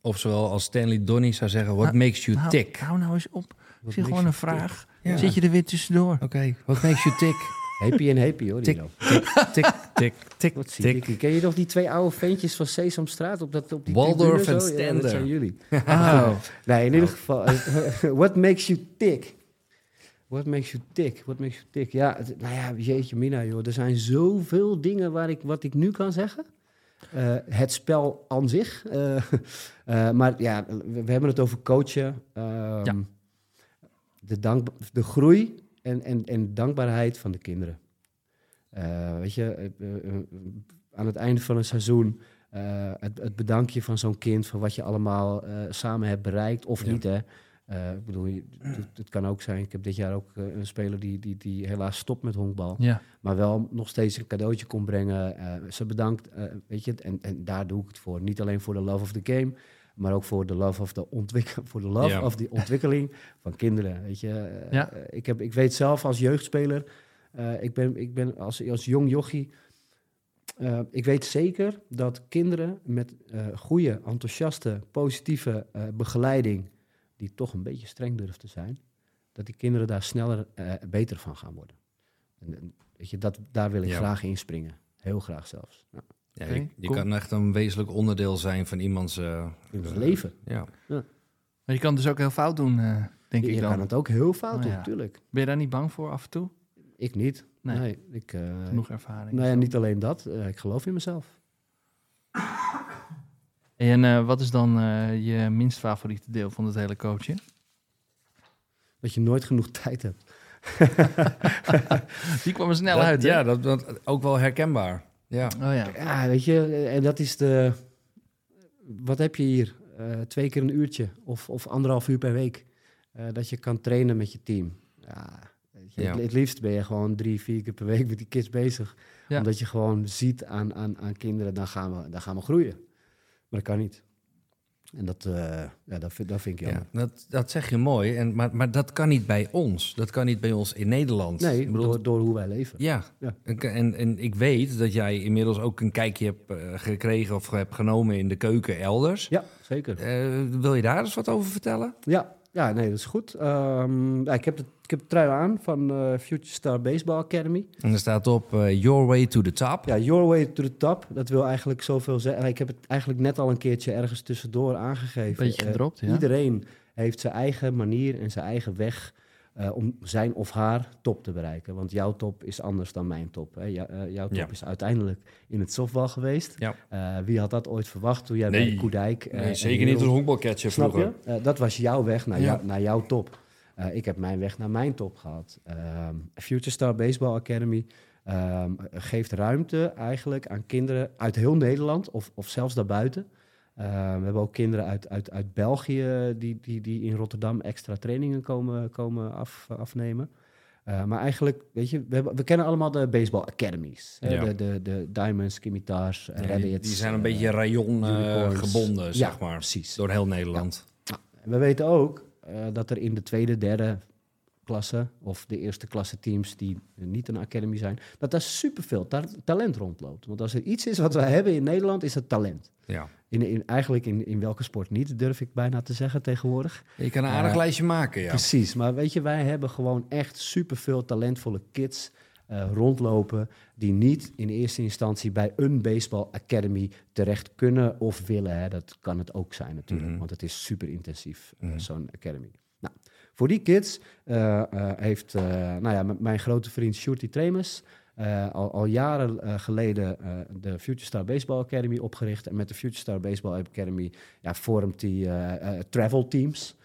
Of zowel als Stanley Donny zou zeggen, what Nou, makes you Nou, tick? Hou nou eens op. Wat Zie gewoon een vraag. Ja. Zit je er weer tussendoor? Oké, what makes you tick? Happy en happy hoor. Tik, tik, tik, tik, Wat zie tik. ik. Ken je nog die twee oude ventjes van Sesamstraat op, dat, op die Waldorf en Stender. dat zijn jullie. Oh, Nee, in ieder geval. eh, what makes you tick? What makes you tick? What makes you tick? Ja, nou ja, jeetje mina joh. Er zijn zoveel dingen waar ik, wat ik nu kan zeggen. Eh, het spel aan zich. Eh, eh, maar ja, we, we hebben het over coachen. Ehm, Ja. de, dank, de groei en, en, en dankbaarheid van de kinderen. Eh, weet je, eh, eh, aan het einde van een seizoen... het, het bedankje van zo'n kind... van wat je allemaal samen hebt bereikt, of Ja. niet, hè. Ik bedoel, het, het kan ook zijn... Ik heb dit jaar ook een speler die, die, die helaas stopt met honkbal ja. maar wel nog steeds een cadeautje kon brengen. Ze bedankt, weet je, en, en daar doe ik het voor. Niet alleen voor de love of the game, maar ook voor de love of de, ontwik voor de love Ja. of die ontwikkeling van kinderen. Weet je, Eh, Ja. eh, ik, heb, ik weet zelf als jeugdspeler, eh, ik ben, ik ben als, als jong jochie, ik weet zeker dat kinderen met eh, goede, enthousiaste, positieve begeleiding, die toch een beetje streng durft te zijn, dat die kinderen daar sneller beter van gaan worden. En, en, weet je, dat, daar wil ik Ja. graag inspringen. Heel graag zelfs. Ja. Ja, je je cool. kan echt een wezenlijk onderdeel zijn van iemands eh, leven. Ja. Maar je kan het dus ook heel fout doen, eh, denk Je, ik je dan. kan het ook heel fout Oh, doen, ja. natuurlijk. Ben je daar niet bang voor af en toe? ik niet. Nee. Nee, ik, eh, Genoeg ervaring. nou ja, niet alleen dat. eh, ik geloof in mezelf. En eh, wat is dan eh, je minst favoriete deel van het hele coachen? Dat je nooit genoeg tijd hebt. Die kwam er snel Dat- uit, hè? Ja, dat, dat ook wel herkenbaar. Ja. Oh ja. Ja, weet je, eh, en dat is de... Wat heb je hier? Eh, twee keer een uurtje of, of anderhalf uur per week. eh, dat je kan trainen met je team. Ja, je, Ja. Het, het liefst ben je gewoon drie, vier keer per week met die kids bezig. Ja. Omdat je gewoon ziet aan, aan, aan kinderen, dan gaan, we, dan gaan we groeien. Maar dat kan niet. En dat, eh, ja, dat, vind, dat vind ik Ja, dat, dat zeg je mooi, en, maar, maar dat kan niet bij ons. Dat kan niet bij ons in Nederland. Nee, Ik bedoel, door, door hoe wij leven. Ja, Ja. En, en, en ik weet dat jij inmiddels ook een kijkje hebt eh, gekregen of hebt genomen in de keuken elders. Ja, zeker. Eh, wil je daar eens wat over vertellen? Ja, ja nee, dat is goed. Ehm, ja, ik, heb de, ik heb de trui aan van eh, Future Star Baseball Academy. En er staat op eh, Your Way to the Top. Ja, your way to the top. Dat wil eigenlijk zoveel zeggen. Ik heb het eigenlijk net al een keertje ergens tussendoor aangegeven. Beetje Eh, gedropt, ja. Iedereen heeft zijn eigen manier en zijn eigen weg eh, om zijn of haar top te bereiken. Want jouw top is anders dan mijn top. Hè. Jou- eh, jouw top Ja. is uiteindelijk in het softbal geweest. Ja. Eh, wie had dat ooit verwacht toen jij Nee. bij Koedijk... Nee, zeker niet als Wereld- honkbalcatcher vroeger. dat was jouw weg naar, Ja. jou- naar jouw top. Ik heb mijn weg naar mijn top gehad. Ehm, Future Star Baseball Academy ehm, geeft ruimte eigenlijk aan kinderen uit heel Nederland of, of zelfs daarbuiten. Ehm, we hebben ook kinderen uit, uit, uit België die, die, die in Rotterdam extra trainingen komen, komen af, afnemen. Eh, maar eigenlijk, weet je, we, hebben, we kennen allemaal de baseball academies. hè, Ja. De, de, de Diamonds, Kimitars, Ja, die, zijn een eh, beetje rayon unicorns. gebonden, Ja, zeg maar. precies. Door heel Nederland. En we weten ook dat er in de tweede, derde klasse of de eerste klasse teams die niet een academy zijn, dat daar superveel ta talent rondloopt. Want als er iets is wat wij hebben in Nederland, is het talent. Ja. In, in, eigenlijk in, in welke sport niet, durf ik bijna te zeggen tegenwoordig. Je kan een aardig Eh, lijstje maken, ja. Precies, maar weet je, wij hebben gewoon echt superveel talentvolle kids eh, rondlopen die niet in eerste instantie bij een baseball academy terecht kunnen of willen. Hè. Dat kan het ook zijn natuurlijk, Mhm. want het is super intensief, eh, Mhm. zo'n academy. Nou, voor die kids heeft nou ja, mijn grote vriend Shorty Tremes eh, al, al jaren eh, geleden eh, de Future Star Baseball Academy opgericht. En met de Future Star Baseball Academy ja, vormt eh, travel teams.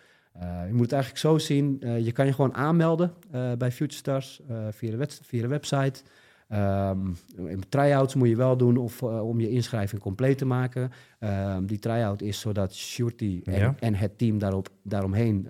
Je moet het eigenlijk zo zien, je kan je gewoon aanmelden bij Future Stars via, de via de website. In try-outs moet je wel doen of, om je inschrijving compleet te maken. Ehm, die try-out is zodat Shorty en, Ja. en het team daarop, daaromheen,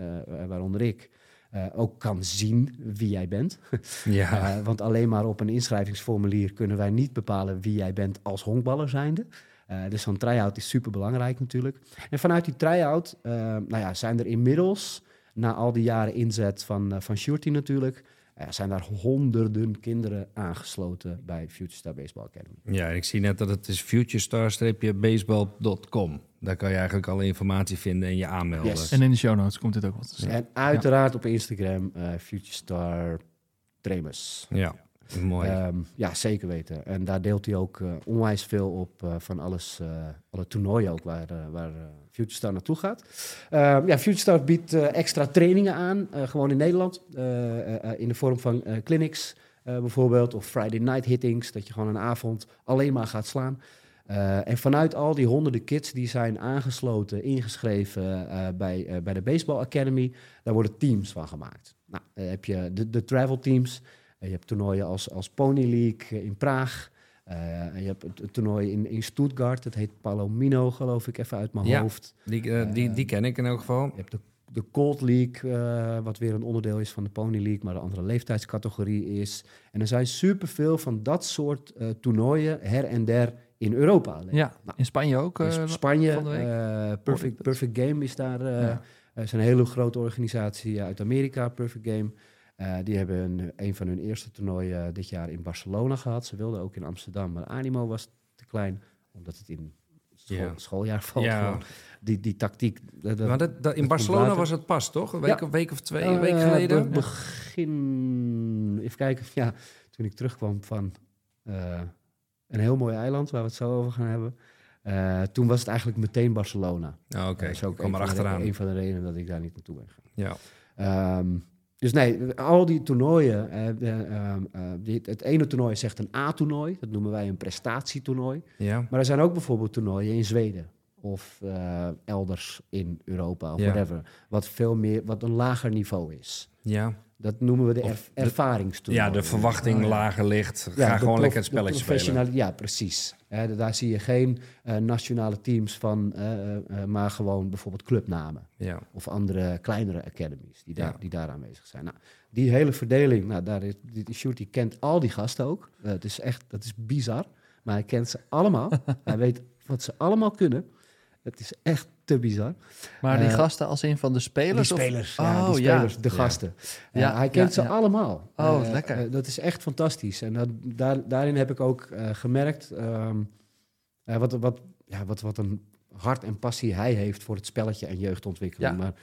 waaronder ik, eh, ook kan zien wie jij bent. Ja. Eh, want alleen maar op een inschrijvingsformulier kunnen wij niet bepalen wie jij bent als honkballer zijnde. Eh, dus zo'n try-out is super belangrijk natuurlijk. En vanuit die try-out nou ja, zijn er inmiddels, na al die jaren inzet van, van Shorty natuurlijk, uh, zijn daar honderden kinderen aangesloten bij Future Star Baseball Academy. Ja, ik zie net dat het is futurestar-baseball.com. Daar kan je eigenlijk alle informatie vinden en je aanmelden. Yes. En in de show notes komt dit ook wat te zien. En uiteraard op Instagram uh, Future Star Tremus. Ja, mooi. Um, ja, zeker weten. En daar deelt hij ook uh, onwijs veel op uh, van alles, uh, alle toernooien ook waar, waar Future Star naartoe gaat. Uh, ja, Future Star biedt uh, extra trainingen aan, uh, gewoon in Nederland, uh, in de vorm van clinics bijvoorbeeld, of Friday night hittings, dat je gewoon een avond alleen maar gaat slaan. Uh, en vanuit al die honderden kids die zijn aangesloten, ingeschreven uh, bij, uh, bij de Baseball Academy, daar worden teams van gemaakt. Nou, dan heb je de, de travel teams, je hebt toernooien als, als Pony League in Praag. Je hebt een toernooi in, in Stuttgart, dat heet Palomino, geloof ik, even uit mijn ja, hoofd. Die, die, die ken ik in elk geval. Je hebt de, de Cold League, wat weer een onderdeel is van de Pony League, maar een andere leeftijdscategorie is. En er zijn superveel van dat soort toernooien her en der in Europa. Alleen. Ja, nou, in Spanje ook. In Spanje, uh, Perfect, Perfect Game is daar. Uh, ja. is een hele grote organisatie uit Amerika, Perfect Game. Uh, die hebben een, een van hun eerste toernooien dit jaar in Barcelona gehad. Ze wilden ook in Amsterdam, maar animo was te klein, omdat het in school, ja. schooljaar valt. Ja. Die, die tactiek. Dat, maar dat, dat in Barcelona was het pas, toch? Een week, ja. een week of twee uh, weken geleden? Be begin, even kijken, ja, toen ik terugkwam van uh, een heel mooi eiland, waar we het zo over gaan hebben. Uh, toen was het eigenlijk meteen Barcelona. Oh, Oké, okay. dat Kom maar achteraan. Een van de redenen dat ik daar niet naartoe ben gegaan. Ja. Um, dus nee, al die toernooien. eh, ehm, eh, die- het ene toernooi is echt een A-toernooi. Dat noemen wij een prestatietoernooi. Ja. Maar er zijn ook bijvoorbeeld toernooien in Zweden. Of eh, elders in Europa of Ja. whatever. Wat veel meer, wat een lager niveau is. Ja. Dat noemen we de ervaringstoernooi. ja, de verwachting ja. lager ligt. Ja, Ga gewoon lekker het spelletje spelen. Ja, precies. Daar zie je geen eh, nationale teams van, eh, eh, maar gewoon bijvoorbeeld clubnamen. Ja. Of andere kleinere academies die daar, Ja. die daar aanwezig zijn. Nou, die hele verdeling, nou, daar is, die, die kent al die gasten ook. Het is echt, dat is bizar. Maar hij kent ze allemaal. hij weet wat ze allemaal kunnen. Het is echt te bizar. Maar die Eh, gasten als een van de spelers? Die of- spelers, ja, Oh, die ja. spelers, de gasten. Ja, Ja, hij kent ze allemaal. Oh, Eh, lekker. eh, dat is echt fantastisch. En dat, daar, daarin heb ik ook gemerkt ehm, eh, wat, wat, ja, wat, wat een hart en passie hij heeft voor het spelletje en jeugdontwikkeling. Maar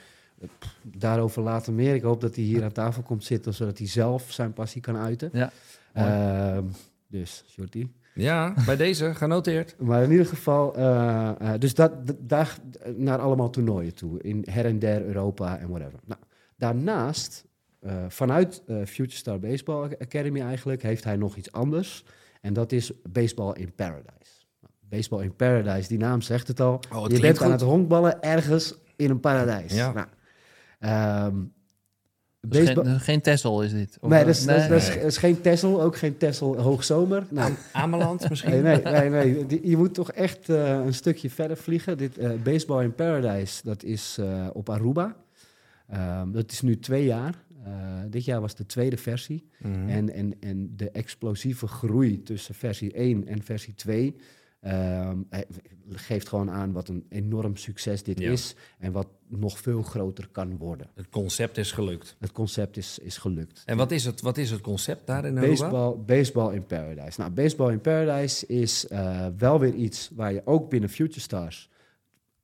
pff, daarover later meer. Ik hoop dat hij hier aan tafel komt zitten, zodat hij zelf zijn passie kan uiten. Ja. Ehm, dus, Shorty. Ja, bij deze genoteerd. Maar in ieder geval, eh, eh, dus dat, daar naar allemaal toernooien toe. In her en der Europa en whatever. Nou, daarnaast, eh, vanuit eh, Future Star Baseball Academy eigenlijk, heeft hij nog iets anders. En dat is Baseball in Paradise. Nou, Baseball in Paradise, die naam zegt het al. Oh, het je bent aan goed. het honkballen ergens in een paradijs. Ja. Nou, ehm, Dus geen, baseball- geen Tessel is dit? Of, nee, eh, dat is, dat is- dat is- Nee. dat is geen Tessel, ook geen Tessel hoogzomer. Nou, Ameland misschien? Nee, nee, nee, je moet toch echt eh, een stukje verder vliegen. Dit eh, Baseball in Paradise, dat is eh, op Aruba. Ehm, dat is nu twee jaar. Eh, dit jaar was de tweede versie. Mhm. En, en, en de explosieve groei tussen versie 1 en versie 2... ehm, eh, geeft gewoon aan wat een enorm succes dit Ja. is... en wat nog veel groter kan worden. Het concept is gelukt. Het concept is, is gelukt. En wat is het, wat is het concept daar in Aruba? Baseball, baseball in Paradise. Nou, Baseball in Paradise is eh, wel weer iets waar je ook binnen Future Stars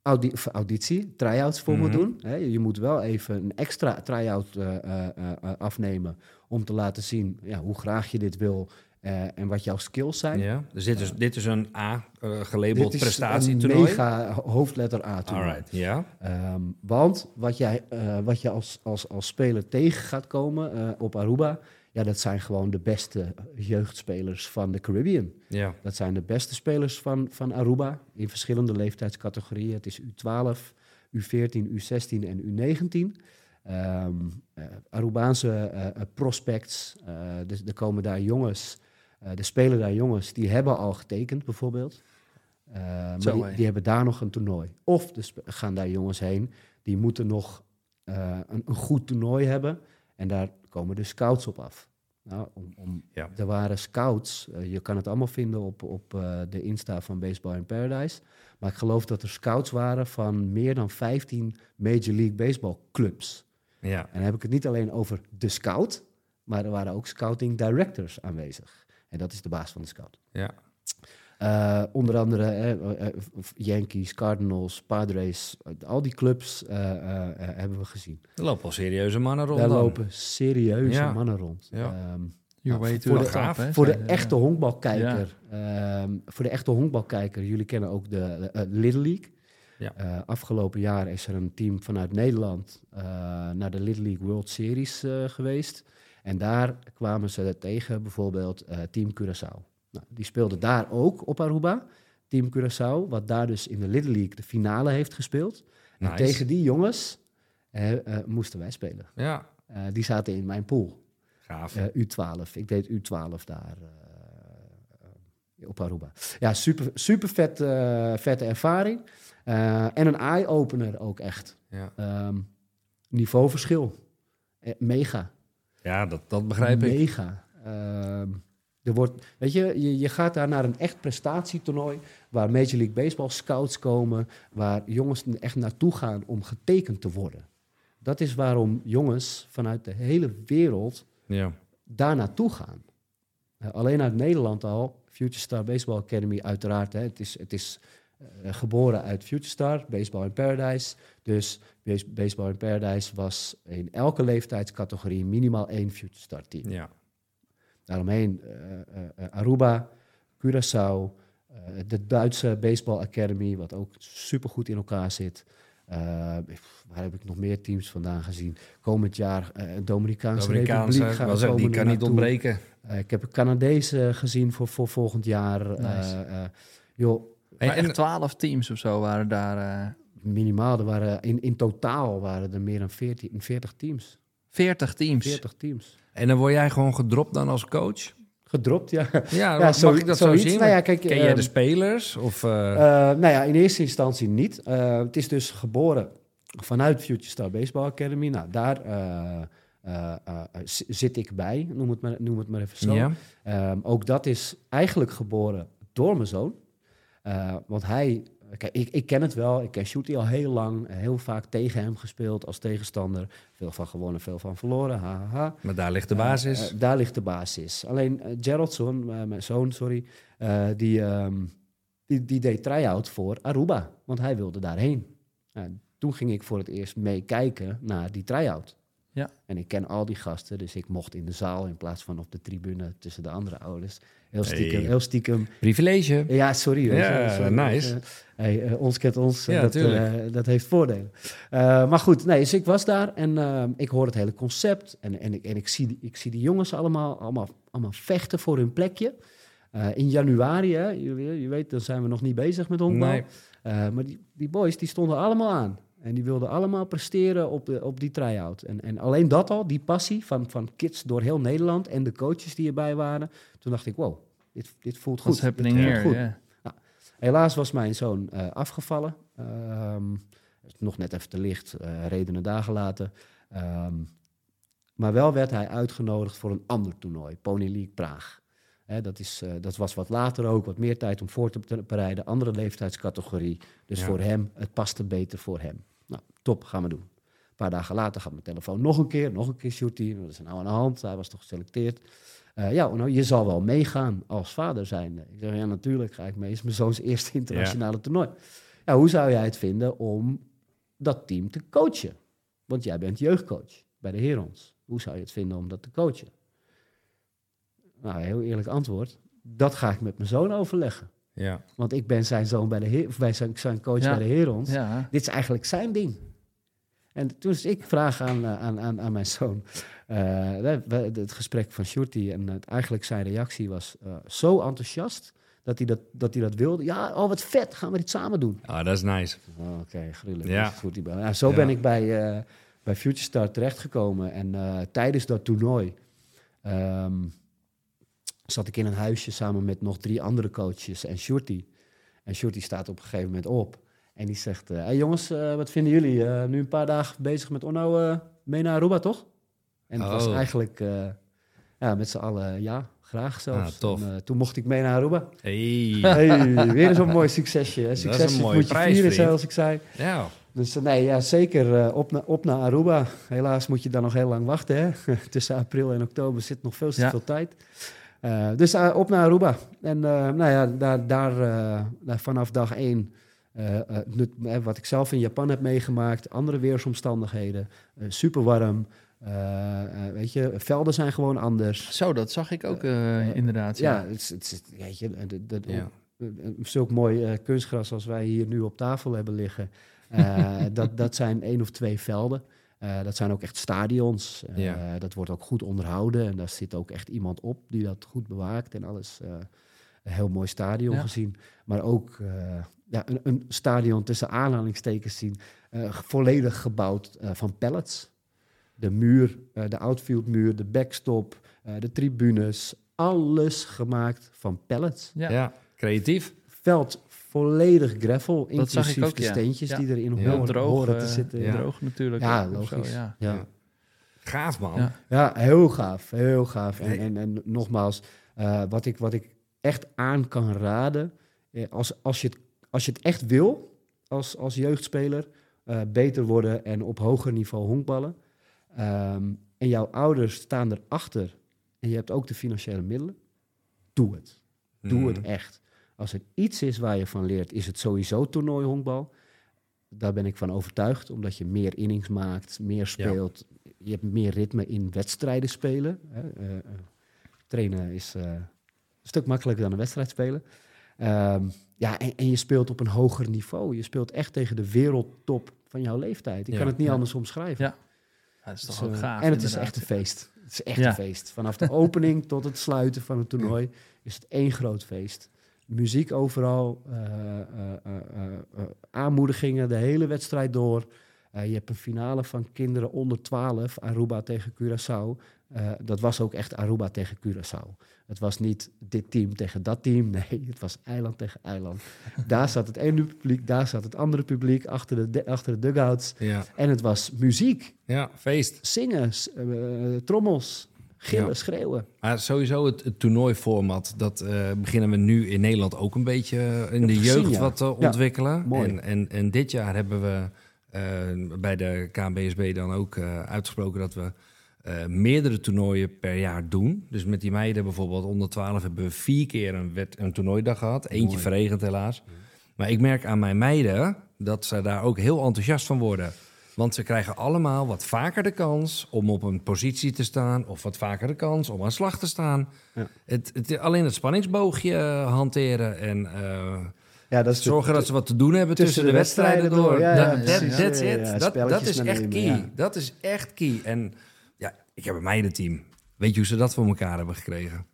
audi auditie, try-outs voor moet Mhm. doen. Je moet wel even een extra try-out eh, eh, afnemen om te laten zien ja, hoe graag je dit wil eh, en wat jouw skills zijn. Ja, dus dit is, dit is een A eh, gelabeld Dit is prestatietoernooi. een mega ho- hoofdletter A toernooi. Alright, ja. Ehm, want wat, jij, eh, wat je als, als, als speler tegen gaat komen eh, op Aruba, ja, dat zijn gewoon de beste jeugdspelers van de Caribbean. ja. Dat zijn de beste spelers van, van Aruba in verschillende leeftijdscategorieën. Het is U12, U14, U16 en U19. Ehm eh, Arubaanse eh, eh, prospects, eh, dus er komen daar jongens, eh er spelen daar jongens die hebben al getekend bijvoorbeeld. Maar Zo, die, hebben daar nog een toernooi. Of er sp- gaan daar jongens heen die moeten nog eh, een, een goed toernooi hebben. En daar komen de scouts op af. Nou, om, om, Ja. Er waren scouts, je kan het allemaal vinden op, op de Insta van Baseball in Paradise. Maar ik geloof dat er scouts waren van meer dan 15 Major League Baseball clubs. ja. En dan heb ik het niet alleen over de scout, maar er waren ook scouting directors aanwezig. En dat is de baas van de scout. Ja. Eh, onder andere eh, eh, Yankees, Cardinals, Padres, al die clubs eh, eh, eh, hebben we gezien. Er lopen wel serieuze mannen rond dan. lopen serieuze Ja. mannen rond. Ja. Ehm, Nou, voor de- hè, voor de echte ja. honkbalkijker. ehm, voor de echte honkbalkijker, jullie kennen ook de Little League. Ja. Eh, afgelopen jaar is er een team vanuit Nederland eh, naar de Little League World Series eh, geweest. En daar kwamen ze tegen bijvoorbeeld eh, Team Curaçao. Nou, die speelde daar ook op Aruba. Team Curaçao, wat daar dus in de Little League de finale heeft gespeeld. En tegen die jongens eh, moesten wij spelen. Ja, Eh, die zaten in mijn pool. gaaf. Eh, U12. Ik deed U12 daar op Aruba. Ja, super, super vet, vette ervaring. En een eye-opener ook echt. Ja, Ehm, niveauverschil. Mega. Ja dat, dat begrijp ik. Mega. Ehm, er wordt, weet je, je, je gaat daar naar een echt prestatietoernooi waar Major League Baseball scouts komen, waar jongens echt naartoe gaan om getekend te worden. Dat is waarom jongens vanuit de hele wereld Ja. daar naartoe gaan. Eh, alleen uit Nederland al, Future Star Baseball Academy uiteraard. Hè, het is, het is eh, geboren uit Future Star, Baseball in Paradise. Dus Base- Baseball in Paradise was in elke leeftijdscategorie minimaal één Future Star team. ja. Daaromheen eh, eh, Aruba, Curaçao, de Duitse Baseball Academy, wat ook supergoed in elkaar zit. Waar heb ik nog meer teams vandaan gezien? Komend jaar eh Dominicaanse, Amerikaanse, Republiek. gaan- zeggen, die kan niet ontbreken. Ik heb een Canadees gezien voor, voor volgend jaar. Nice. Joh, En- echt twaalf teams of zo waren daar. eh minimaal, er waren, in, in totaal waren er meer dan 14, 40 teams. 40 teams. 40 teams. En dan word jij gewoon gedropt dan als coach? Gedropt, ja. Ja, Ja, mag zo- ik dat zo zien? Nou ja, kijk, Ken jij ehm, de spelers? Of, eh, Eh, nou ja, in eerste instantie niet. Eh, het is dus geboren vanuit Future Star Baseball Academy. Nou, daar eh, eh, eh, zit ik bij, noem het maar, noem het maar even zo. ja? Ehm, ook dat is eigenlijk geboren door mijn zoon. Eh, want hij, kijk, ik, ik ken het wel, ik ken Shooty al heel lang, eh, heel vaak tegen hem gespeeld als tegenstander. Veel van gewonnen, veel van verloren, ha, ha, ha. Maar daar ligt de basis. eh, daar ligt de basis. Alleen Geraldson, mijn zoon, sorry, die, ehm, die, die deed try-out voor Aruba, want hij wilde daarheen. Nou, toen ging ik voor het eerst meekijken naar die try-out. Ja. En ik ken al die gasten, dus ik mocht in de zaal in plaats van op de tribune tussen de andere ouders. Heel stiekem, Hey. heel stiekem. Privilege. Ja, sorry. weet Ja, sorry. nice. Eh, hey, eh, ons kent ons, Ja, dat, eh, dat heeft voordelen. Eh, maar goed, nee, dus ik was daar en eh, ik hoor het hele concept. En, en, ik, en ik, zie, die- ik zie die jongens allemaal, allemaal, allemaal vechten voor hun plekje. Eh, in januari, hè, je, je weet, dan zijn we nog niet bezig met honkbal. Nee. Eh, maar die, die boys, die stonden allemaal aan. En die wilden allemaal presteren op, de, op die try-out. En, en alleen dat al, die passie van, van kids door heel Nederland... en de coaches die erbij waren. Toen dacht ik, wow, dit, dit voelt goed. What's happening Dit voelt here? goed. ja. Helaas was mijn zoon eh, afgevallen. Ehm, nog net even te licht, eh, redenen dagen later. Ehm, maar wel werd hij uitgenodigd voor een ander toernooi, Pony League Praag. Hè, dat, is, eh, dat was wat later ook, wat meer tijd om voor te bereiden. Andere leeftijdscategorie. Dus Ja. voor hem, het paste beter voor hem. Nou, top, gaan we doen. Een paar dagen later gaat mijn telefoon nog een keer, nog een keer shooty. Wat is er nou aan de hand? Hij was toch geselecteerd. Eh, ja, nou, je zal wel meegaan als vader zijnde. Ik zeg, ja, natuurlijk ga ik mee. Het is mijn zoons eerste internationale toernooi. Ja, hoe zou jij het vinden om dat team te coachen? Want jij bent jeugdcoach bij de Herons. Hoe zou je het vinden om dat te coachen? Nou, heel eerlijk antwoord. Dat ga ik met mijn zoon overleggen. Ja. Want ik ben zijn zoon bij de Heer, of bij zijn, zijn coach Ja. bij de Herons. Ja. Dit is eigenlijk zijn ding. En toen is ik vraag aan, eh, aan, aan, aan mijn zoon. eh, het gesprek van Shorty. En het, eigenlijk zijn reactie was eh, zo enthousiast. Dat hij dat, dat hij dat wilde. Ja, oh wat vet, gaan we dit samen doen. Ah, dat is nice. Oh, Oké, gruwelijk. Ja. Goed, zo Ja. ben ik bij, bij Future Star terechtgekomen. En tijdens dat toernooi ehm, zat ik in een huisje samen met nog drie andere coaches en Shorty. En Shorty staat op een gegeven moment op. En die zegt, eh, hey jongens, eh, wat vinden jullie? Eh, nu een paar dagen bezig met Onno, mee naar Aruba, toch? En het was Oh. eigenlijk ja, met z'n allen, ja, graag zelfs. Ah. En, toen mocht ik mee naar Aruba. Hey. Hey, weer zo'n mooi succesje. Hè? Succes moet je prijs, vieren, zoals ik zei. Ja. Dus nee, ja, zeker op, na, op naar Aruba. Helaas moet je dan nog heel lang wachten. Hè? Tussen april en oktober zit nog veel te Ja. veel tijd. Eh, dus eh, op naar Aruba. En eh, nou ja, daar, daar vanaf dag één... wat ik zelf in Japan heb meegemaakt, andere weersomstandigheden, super warm. weet je, velden zijn gewoon anders. Zo, dat zag ik ook inderdaad. Ja, Ja. het, is- het, weet je, Ja. eh, zulk mooi kunstgras als wij hier nu op tafel hebben liggen, dat, dat zijn één of twee velden. Eh, dat zijn ook echt stadions. Eh, Ja. Dat wordt ook goed onderhouden en daar zit ook echt iemand op die dat goed bewaakt en alles. eh, een heel mooi stadion Ja. gezien. Maar ook eh, ja, een, een stadion tussen aanhalingstekens zien, eh, volledig gebouwd eh, van pallets. De muur, eh, de outfieldmuur, de backstop, eh, de tribunes, alles gemaakt van pallets. Ja. Ja. Creatief. Veld volledig gravel, Dat zag ik inclusief ook, de steentjes Ja. die erin Ja. Heel horen, droog, horen te eh, zitten. ja. droog natuurlijk. Ja, zo, logisch. ja. Ja. Ja. Gaaf, man. Ja. Ja, heel gaaf, heel gaaf. En, Nee. en, en nogmaals, eh, wat, ik, wat ik echt aan kan raden, eh, als, als, je het, als je het echt wil, als, als jeugdspeler, eh, beter worden en op hoger niveau honkballen, ehm, en jouw ouders staan erachter en je hebt ook de financiële middelen, doe het. Doe Mm. het echt. Als er iets is waar je van leert, is het sowieso toernooi honkbal. Daar ben ik van overtuigd, omdat je meer innings maakt, meer speelt. Je hebt meer ritme in wedstrijden spelen. Hè. Eh, eh, trainen is eh, een stuk makkelijker dan een wedstrijd spelen. Ehm, ja, en, en je speelt op een hoger niveau. Je speelt echt tegen de wereldtop van jouw leeftijd. Ik Ja, kan het niet ja. anders omschrijven. Ja. Dat is toch Dus, ook gaaf. en het is echt een feest. Het is echt een feest. Vanaf de opening tot het sluiten van het toernooi is het één groot feest. Muziek overal, eh, eh, eh, aanmoedigingen de hele wedstrijd door. Je hebt een finale van kinderen onder 12, Aruba tegen Curaçao. Dat was ook echt Aruba tegen Curaçao. Het was niet dit team tegen dat team. Nee, het was eiland tegen eiland. daar zat het ene publiek, daar zat het andere publiek achter de, achter de dugouts. Ja, En het was muziek ja feest. zingen, trommels, gillen, Ja. schreeuwen. Maar sowieso het, het toernooiformat, dat eh, beginnen we nu in Nederland ook een beetje eh, in de gezien, jeugd ja. wat te Ja, ontwikkelen. mooi. En, en, en dit jaar hebben we eh, bij de KNBSB dan ook eh, uitgesproken dat we eh, meerdere toernooien per jaar doen. Dus met die meiden bijvoorbeeld onder 12 hebben we vier keer een, wed- een toernooidag gehad. Eentje Mooi. verregend helaas. Maar ik merk aan mijn meiden dat ze daar ook heel enthousiast van worden. Want ze krijgen allemaal wat vaker de kans om op een positie te staan... of wat vaker de kans om aan slag te staan. Ja. Het, het, alleen het spanningsboogje hanteren en eh, Ja, dat is de- zorgen dat ze wat te doen hebben tussen, de de wedstrijden wedstrijden door. door. Ja, Dat- that- that's it. Dat, dat is echt key. Dat is echt key. En ja, ik heb een meidenteam. Weet je hoe ze dat voor elkaar hebben gekregen?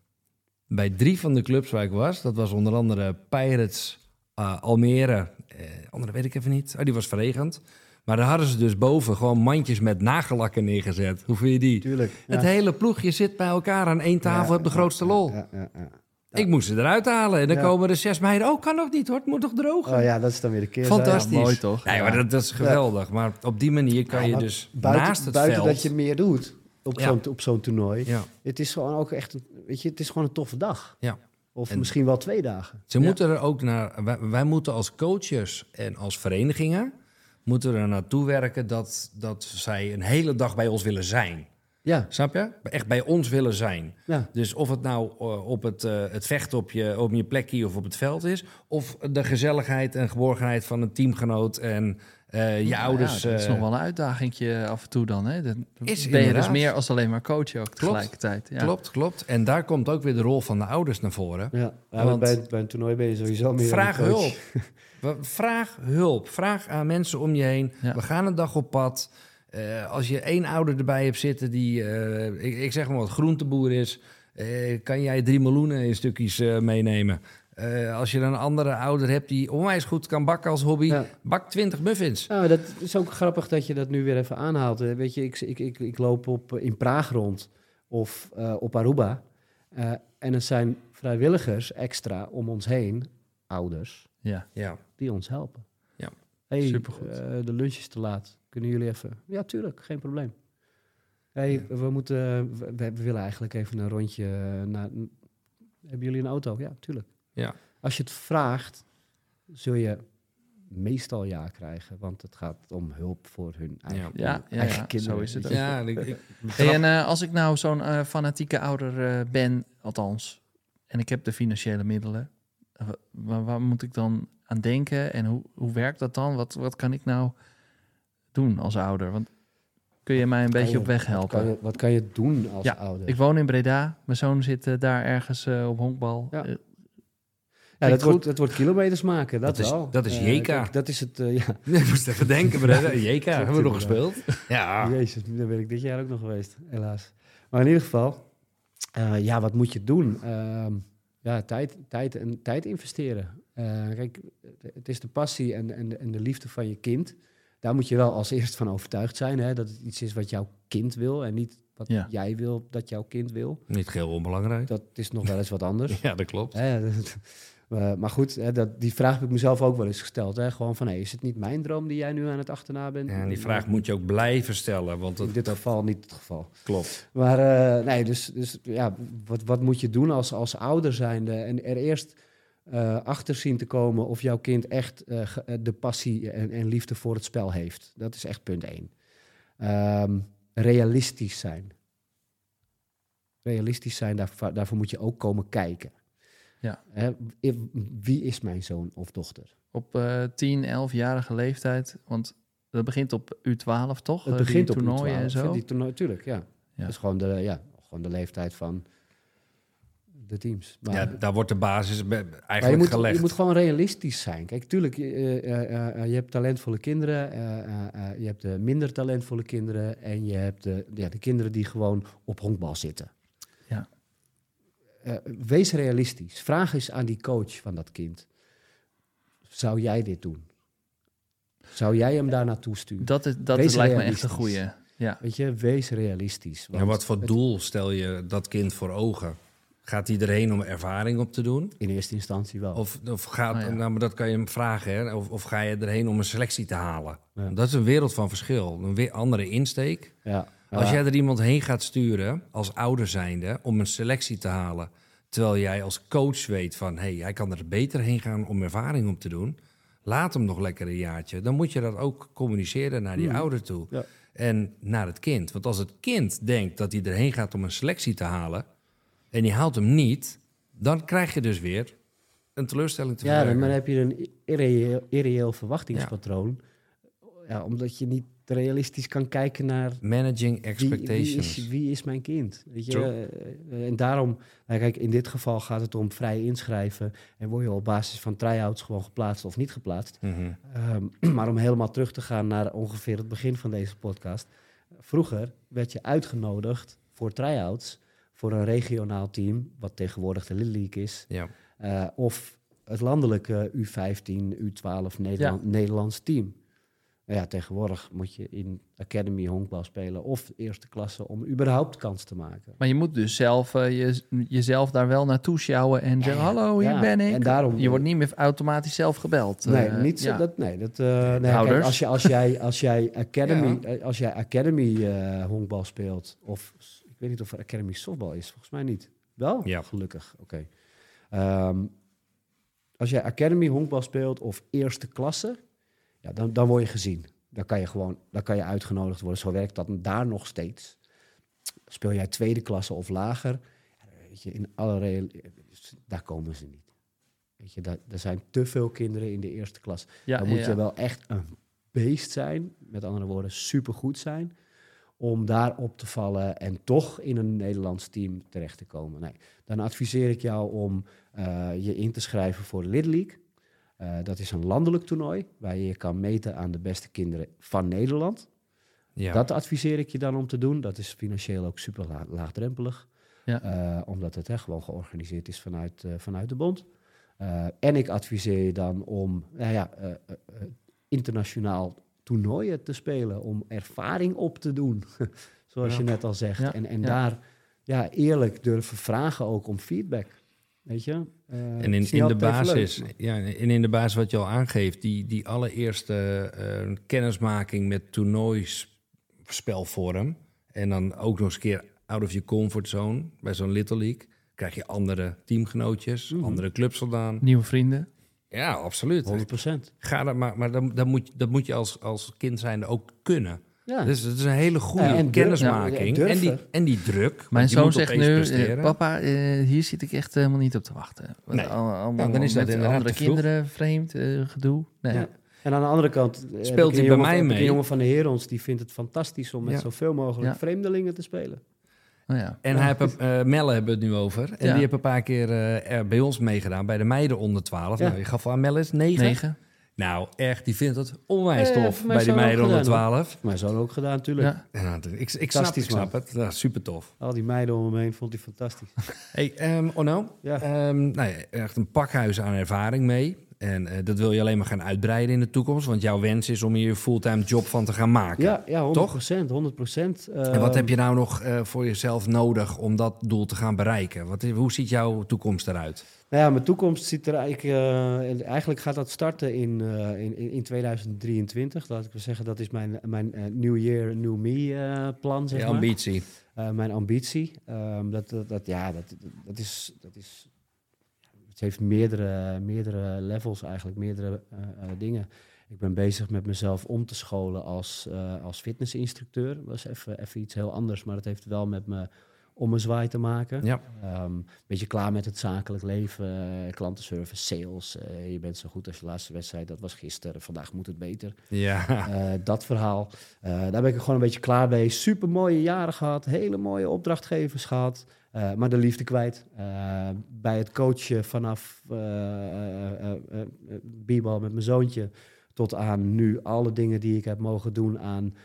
Bij drie van de clubs waar ik was, dat was onder andere Pirates, eh, Almere, eh, andere weet ik even niet. Oh, die was verregend. Maar daar hadden ze dus boven gewoon mandjes met nagellakken neergezet. Hoe vind je die? Tuurlijk. Het hele ploegje zit bij elkaar aan één tafel, Ja, heb de grootste lol. Ja, ja, ja. Ik moest ze eruit halen en dan Ja. komen er zes meiden. Oh, kan ook niet hoor, het moet toch drogen? Oh ja, dat is dan weer de keer. Fantastisch. Ja, mooi toch? Nee, maar dat, dat is geweldig. Maar op die manier kan je dus buiten, naast het buiten veld... dat je meer doet op Ja. zo'n op zo'n toernooi. Ja. Het is gewoon ook echt, een- weet je, het is gewoon een toffe dag. Ja. Of En- misschien wel twee dagen. Ze Ja. moeten er ook naar... Wij, wij moeten als coaches en als verenigingen... moeten er naartoe werken dat, dat zij een hele dag bij ons willen zijn. Ja, Snap je? Echt bij ons willen zijn. ja. Dus of het nou eh, op het, eh, het vechten op je, op je plekje of op het veld is... of de gezelligheid en geborgenheid van een teamgenoot en eh, je Ja, ouders... ja, dat is eh, nog wel een uitdagingje af en toe dan. Hè? Dan Is ben je dus meer als alleen maar coach ook tegelijkertijd. Ja. Klopt, klopt. En daar komt ook weer de rol van de ouders naar voren. ja. ja Want- bij, bij een toernooi ben je sowieso meer Vraag een coach. hulp. Vraag hulp. Vraag aan mensen om je heen. Ja. We gaan een dag op pad. Eh, als je één ouder erbij hebt zitten die, eh, ik, ik zeg maar wat, groenteboer is, eh, kan jij drie meloenen in stukjes eh, meenemen. Eh, als je dan een andere ouder hebt die onwijs goed kan bakken als hobby, Ja. bak 20 muffins. Nou, dat is ook grappig dat je dat nu weer even aanhaalt. Eh, Weet je, ik, ik, ik, ik loop op, eh, in Praag rond of eh, op Aruba. Eh, en het zijn vrijwilligers extra om ons heen, ouders, Ja. Ja, die ons helpen. Ja. Hey, Supergoed. eh, de lunch is te laat. Kunnen jullie even? Ja, tuurlijk, geen probleem. Hey, we moeten, we, we willen eigenlijk even een rondje naar. Hebben jullie een auto? Ja, tuurlijk. Ja. Als je het vraagt, zul je meestal ja krijgen, want het gaat om hulp voor hun eigen, Ja, ja, eigen ja, kinderen. zo is het ja ik, ik, Hey, en eh, als ik nou zo'n eh, fanatieke ouder eh, ben, althans, en ik heb de financiële middelen, wa- waar, waar moet ik dan aan denken en hoe, hoe werkt dat dan? Wat, wat kan ik nou doen als ouder? Want kun je mij een beetje je- op weg Wat kan, helpen? je, wat kan je doen als Ja, ouder? Ik woon in Breda, mijn zoon zit daar ergens op honkbal. Ja. Eh, ja, dat, wordt, dat wordt kilometers maken, dat, Dat is- wel. dat is Eh, JK. dat is het, eh, ja. ik moest even denken, Breda. JK, hebben we nog gespeeld? Ja. Jezus, daar ben ik dit jaar ook nog geweest, helaas. Maar in ieder geval, eh, ja, wat moet je doen? Ehm, ja, tijd, tijd, en, tijd investeren. Eh, kijk, het is de passie en, en, de, en de liefde van je kind. Daar moet je wel als eerst van overtuigd zijn, hè, dat het iets is wat jouw kind wil en niet wat Ja. jij wil dat jouw kind wil. Niet geheel onbelangrijk. Dat is nog wel eens wat anders. Ja, dat klopt. Eh, maar goed, hè, dat, die vraag heb ik mezelf ook wel eens gesteld. Hè? Gewoon van, hey, is het niet mijn droom die jij nu aan het achterna bent? Ja, en die vraag moet je ook blijven stellen, want In dit dat geval niet het geval. klopt. Maar eh, nee, dus, dus ja, wat, wat moet je doen als, als ouder zijnde? En er eerst eh, achter zien te komen of jouw kind echt de passie en, en liefde voor het spel heeft. Dat is echt punt één. Ehm, realistisch zijn. Realistisch zijn, daarvoor, daarvoor moet je ook komen kijken. Ja. Hè, wie is mijn zoon of dochter? op eh 10, 11-jarige leeftijd, want dat begint op U12 toch? Het Eh, begint die op toernooien en zo. Die toernooi, tuurlijk, ja. Ja. Dat is gewoon de, ja, gewoon de leeftijd van de teams. Maar, Ja, daar wordt de basis be- maar je, eigenlijk moet, gelegd. je moet gewoon realistisch zijn. Kijk, tuurlijk, je, eh, eh, eh, je hebt talentvolle kinderen, eh, eh, eh, je hebt de minder talentvolle kinderen en je hebt de, ja, de kinderen die gewoon op honkbal zitten. Eh, wees realistisch. Vraag eens aan die coach van dat kind. Zou jij dit doen? Zou jij hem daar naartoe sturen? Dat, is, dat lijkt me echt een goeie. Ja. Weet je, wees realistisch. Ja, wat voor het- doel stel je dat kind voor ogen? Gaat hij erheen om ervaring op te doen? In eerste instantie wel. Of, of gaat, Ah, ja. nou, maar dat kan je hem vragen, hè? Of, of ga je erheen om een selectie te halen? Ja. Dat is een wereld van verschil. Een weer andere insteek. ja. Als jij er iemand heen gaat sturen, als ouder zijnde, om een selectie te halen... terwijl jij als coach weet van... hé, hey, hij kan er beter heen gaan om ervaring op te doen... laat hem nog lekker een jaartje. Dan moet je dat ook communiceren naar die Mhm. ouder toe. Ja. En naar het kind. Want als het kind denkt dat hij erheen gaat om een selectie te halen... en die haalt hem niet... dan krijg je dus weer een teleurstelling te Ja, dan, verwerken. dan heb je een irreëel, irreëel verwachtingspatroon. Ja. omdat je niet realistisch kan kijken naar Managing expectations. wie, is, wie is mijn kind. Weet je? Eh, en daarom, nou, kijk, in dit geval gaat het om vrij inschrijven. En word je op basis van try-outs gewoon geplaatst of niet geplaatst. Mhm. Ehm, maar om helemaal terug te gaan naar ongeveer het begin van deze podcast. Vroeger werd je uitgenodigd voor try-outs voor een regionaal team, wat tegenwoordig de Little League is. Ja. Eh, of het landelijke U15, U12 Nederland, Nederlands team. Nou ja, tegenwoordig moet je in Academy honkbal spelen of eerste klasse om überhaupt kans te maken. Maar je moet dus zelf eh, je, jezelf daar wel naartoe sjouwen en zeggen: Hallo, hier Ja, ben ik. en daarom- je wordt niet meer automatisch zelf gebeld. Nee, Eh, niet zo, ja. dat, nee, dat, eh, nee, kijk, als, je, als jij, als jij Academy, als jij Academy eh, honkbal speelt, of ik weet niet of er Academy softbal is, volgens mij niet. Wel? Ja. Gelukkig, oké. Ehm, als jij Academy honkbal speelt of eerste klasse, ja, dan, dan word je gezien. Dan kan je gewoon, dan kan je uitgenodigd worden. Zo werkt dat daar nog steeds. Speel jij tweede klasse of lager, weet je, in alle real, daar komen ze niet. Weet je, daar, er zijn te veel kinderen in de eerste klas. Ja, dan moet ja. je wel echt een beest zijn, met andere woorden, supergoed zijn, om daar op te vallen en toch in een Nederlands team terecht te komen. Nee, dan adviseer ik jou om eh, je in te schrijven voor Little League. Eh, dat is een landelijk toernooi waar je je kan meten aan de beste kinderen van Nederland. Ja. Dat adviseer ik je dan om te doen. Dat is financieel ook super la- laagdrempelig. Ja. Eh, omdat het hè, gewoon georganiseerd is vanuit, eh, vanuit de bond. En ik adviseer je dan om nou ja, internationaal toernooien te spelen. Om ervaring op te doen. Zoals Ja. je net al zegt. En, en daar ja, eerlijk durven vragen ook om feedback. Weet je? Eh, En het in, in de basis, leuk, ja, en in de basis wat je al aangeeft, die, die allereerste eh, kennismaking met toernooispelvorm. En dan ook nog eens een keer out of your comfort zone bij zo'n Little League. Krijg je andere teamgenootjes, Mhm. andere clubs vandaan. Nieuwe vrienden. Ja, absoluut. 100%. Ga dat, maar maar dan, dan moet, dat moet je als, als kind zijnde ook kunnen. Ja. Dus het is een hele goede Ja, en durf- kennismaking. ja, en, die, en die druk. Mijn zoon zegt nu: eh, presteren. Papa, eh, hier zit ik echt helemaal niet op te wachten. Want Nee. al- allemaal Nou, dan is dat inderdaad andere kinderen, vreemd, eh, gedoe. Nee. Ja. En aan de andere kant Speelt hij bij jongen mij van- mee? Een jongen van de Herons die vindt het fantastisch om met Ja. zoveel mogelijk Ja. vreemdelingen te spelen. Oh, ja. En hij heeft, eh, Melle hebben we het nu over. En Ja. die heeft een paar keer bij ons meegedaan, bij de meiden onder 12. Ja. Nou, je gaf aan Melle is 9. Negen. Nou, echt, die vindt het onwijs Eh, tof bij die meiden onder gedaan, 12. Mijn zoon ook gedaan, natuurlijk. Ja. Ik, ik, snap, ik snap het. Ja, super tof. Al die meiden om hem heen vond hij fantastisch. Hey, ehm Onno, Ja. ehm, nou, ja, echt een pakhuis aan ervaring mee. En eh, dat wil je alleen maar gaan uitbreiden in de toekomst. Want jouw wens is om hier je fulltime job van te gaan maken. Ja, ja 100 Toch? procent, 100 procent. En wat heb je nou nog eh, voor jezelf nodig om dat doel te gaan bereiken? Wat, hoe ziet jouw toekomst eruit? Nou ja, mijn toekomst ziet er eigenlijk... eh, eigenlijk gaat dat starten in, eh, in, in in 2023. Laat ik wel zeggen, dat is mijn, mijn eh, New Year, New Me plan, zeg Je maar. ambitie. Mijn ambitie. Ehm, dat, dat, dat, ja, dat, dat, is, dat is. Het heeft meerdere, meerdere levels eigenlijk, meerdere dingen. Ik ben bezig met mezelf om te scholen als, als fitnessinstructeur. Dat is even, even iets heel anders, maar het heeft wel met me om een zwaai te maken. Ja. Ehm, beetje klaar met het zakelijk leven, eh, klantenservice, sales. eh, je bent zo goed als je laatste wedstrijd, dat was gisteren. Vandaag moet het beter. Ja. Eh, dat verhaal. Daar ben ik gewoon een beetje klaar mee. Super mooie jaren gehad. Hele mooie opdrachtgevers gehad. Eh, maar de liefde kwijt. Eh, bij het coachen vanaf b-ball met mijn zoontje tot aan nu alle dingen die ik heb mogen doen aan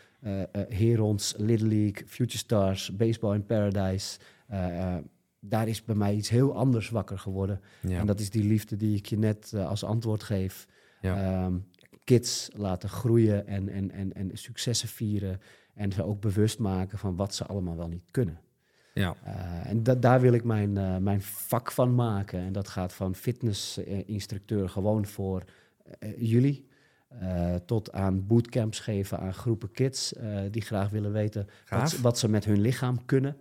Herons, Little League, Future Stars, Baseball in Paradise. Eh, eh, daar is bij mij iets heel anders wakker geworden. Ja. En dat is die liefde die ik je net eh, als antwoord geef. Ja. Ehm, kids laten groeien en, en, en, en successen vieren. En ze ook bewust maken van wat ze allemaal wel niet kunnen. ja. Eh, en da- daar wil ik mijn, eh, mijn vak van maken. En dat gaat van fitnessinstructeur gewoon voor eh, jullie. Eh, tot aan bootcamps geven aan groepen kids eh, die graag willen weten wat, wat ze met hun lichaam kunnen.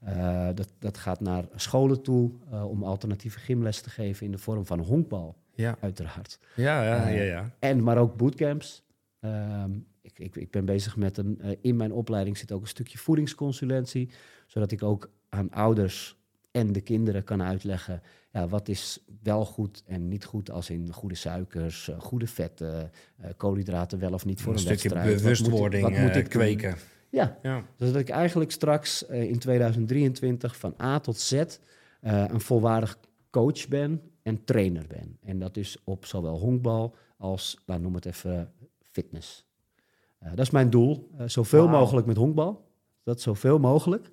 Eh, dat, dat gaat naar scholen toe om alternatieve gymles te geven in de vorm van honkbal, Ja. uiteraard. Ja, ja, ja, ja. En maar ook bootcamps. Ehm, ik, ik, ik ben bezig met een. in mijn opleiding zit ook een stukje voedingsconsulentie. Zodat ik ook aan ouders en de kinderen kan uitleggen. Ja, wat is wel goed en niet goed. Als in goede suikers, eh, goede vetten, eh, koolhydraten wel of niet voor een een, stukje wedstrijd. Wat moet bewustwording wat moet eh, ik kweken. Ja, Ja. dus dat ik eigenlijk straks in 2023 van A tot Z een volwaardig coach ben en trainer ben. En dat is op zowel honkbal als, nou, noem het even, fitness. Dat is mijn doel. Zoveel mogelijk met honkbal. Dat zoveel mogelijk.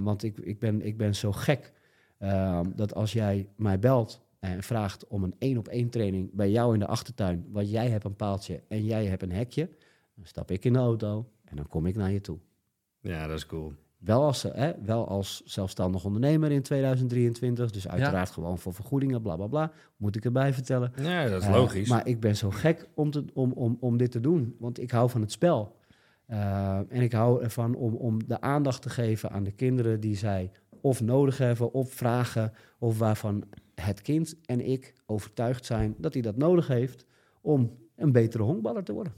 Want ik, ik, ben, ik ben zo gek eh, dat als jij mij belt en vraagt om een één op één training bij jou in de achtertuin, want jij hebt een paaltje en jij hebt een hekje, dan stap ik in de auto en dan kom ik naar je toe. ja, dat is cool. Wel als, hè, wel als zelfstandig ondernemer in 2023. Dus uiteraard gewoon voor vergoedingen, bla bla bla. Moet ik erbij vertellen. Ja, dat is Eh, logisch. maar ik ben zo gek om, te, om, om, om dit te doen. Want ik hou van het spel. Eh, en ik hou ervan om, om de aandacht te geven aan de kinderen die zij of nodig hebben, of vragen, of waarvan het kind en ik overtuigd zijn dat hij dat nodig heeft om een betere honkballer te worden.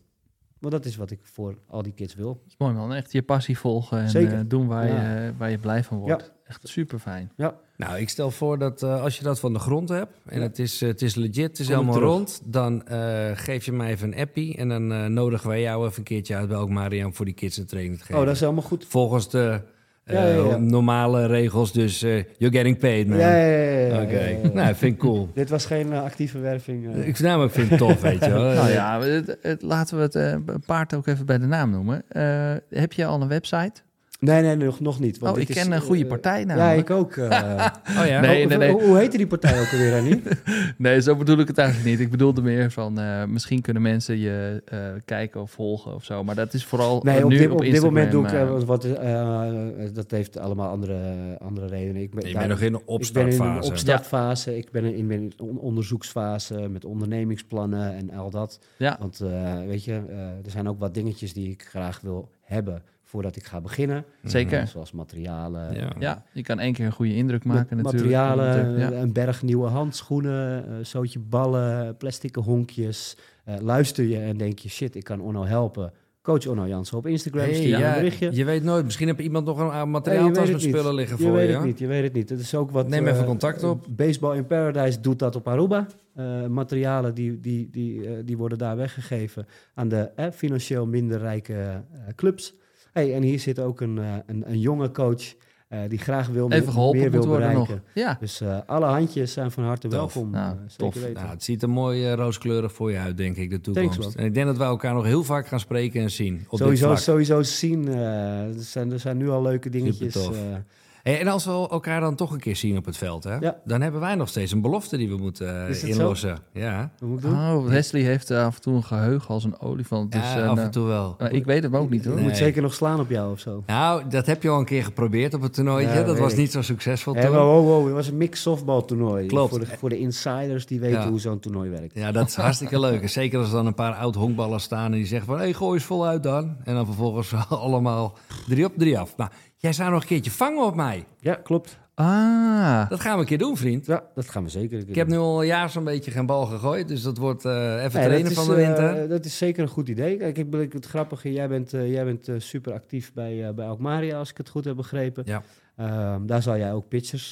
Want dat is wat ik voor al die kids wil. Dat is mooi man, echt je passie volgen en Zeker. eh, doen waar, Ja. je, waar je blij van wordt. Echt super fijn. Ja, Nou, ik stel voor dat eh, als je dat van de grond hebt en Ja. het, is, het is legit, het is Kom ik helemaal terug. rond, dan eh, geef je mij even een appie en dan eh, nodigen wij jou even een keertje uit bij ook Marian voor die kids een training te geven. oh, dat is helemaal goed. Volgens de Ja, ja, ja. normale regels, dus eh, you're getting paid, man. Ja, ja, ja, ja, ja, Oké, ja, ja. nou, vind ik cool. Dit was geen eh, actieve werving. eh. Ik, nou, maar ik vind het tof, weet je wel. Nou ja, het, het- laten we het eh, paard ook even bij de naam noemen. Eh, heb je al een website? Nee, nee, nog, nog niet. Want Oh, ik is, ken een eh, goede partij Ja, namelijk. ik ook. eh. Oh ja? Nee, hoe, nee, nee. Hoe, hoe heette die partij ook alweer, Annie? Nee, zo bedoel ik het eigenlijk niet. Ik bedoelde meer van, eh, misschien kunnen mensen je eh, kijken of volgen of zo. Maar dat is vooral Nee, eh, op, nu dit, op op dit moment doe ik... eh, eh, wat, eh, dat heeft allemaal andere, andere redenen. Ik ben, je daar- bent nog in de Ik ben in opstartfase. een opstartfase. Ik ben in, in een on- onderzoeksfase met ondernemingsplannen en al dat. ja, Want eh, weet je, eh, er zijn ook wat dingetjes die ik graag wil hebben voordat ik ga beginnen. zeker. Zoals materialen. Ja. Ja, je kan één keer een goede indruk maken natuurlijk. materialen, Ja. een berg nieuwe handschoenen, een zootje ballen, plastic honkjes. Eh, luister je en denk je, shit, ik kan Onno helpen. Coach Onno Jansen op Instagram, Hey, stuur ja, een berichtje. je weet nooit, misschien heb iemand nog een Nee, materiaaltas weet met spullen liggen je voor weet je. het niet, je weet het niet. Het is ook wat... Neem even eh, contact op. eh, Baseball in Paradise doet dat op Aruba. Eh, materialen die, die, die, eh, die worden daar weggegeven aan de eh, financieel minder rijke eh, clubs. Hey, en hier zit ook een, eh, een, een jonge coach eh, die graag wil Even geholpen meer wil worden bereiken. Ja, Dus eh, alle handjes zijn van harte Tof. welkom. Nou, tof. weten. Nou, het ziet er mooi rooskleurig voor je uit, denk ik, de toekomst. en ik denk dat wij elkaar nog heel vaak gaan spreken en zien op dit sowieso, vlak. sowieso zien. er, zijn, er zijn nu al leuke dingetjes. En als we elkaar dan toch een keer zien op het veld, hè, Ja. dan hebben wij nog steeds een belofte die we moeten eh, zo? inlossen. Ja, wat moet oh, Wesley heeft eh, af en toe een geheugen als een olifant. Dus, ja eh, af en toe wel. nou, ik weet het ook niet hoor. Nee. moet zeker nog slaan op jou of zo. Nou, dat heb je al een keer geprobeerd op het toernooitje. Ja, dat was ik. niet zo succesvol Hey, toen. wow, wow, wow, het was een mix softball toernooi. Klopt. Voor de, voor de insiders die weten Ja. hoe zo'n toernooi werkt. Ja, dat is hartstikke leuk. Zeker als er dan een paar oud honkballers staan en die zeggen van... hé, hey, gooi eens voluit dan. En dan vervolgens allemaal drie op, drie af. Maar jij zou nog een keertje vangen op mij. Ja, klopt. Ah, Dat gaan we een keer doen, vriend. Ja, dat gaan we zeker. Ik heb nu al een jaar zo'n beetje geen bal gegooid. Dus dat wordt eh, even Nee, trainen is, van de winter. eh, dat is zeker een goed idee. Kijk, ik ben het grappige. Jij bent, eh, jij bent super actief bij, bij Alkmaria, als ik het goed heb begrepen. Ja. Ehm, daar zal jij ook pitchers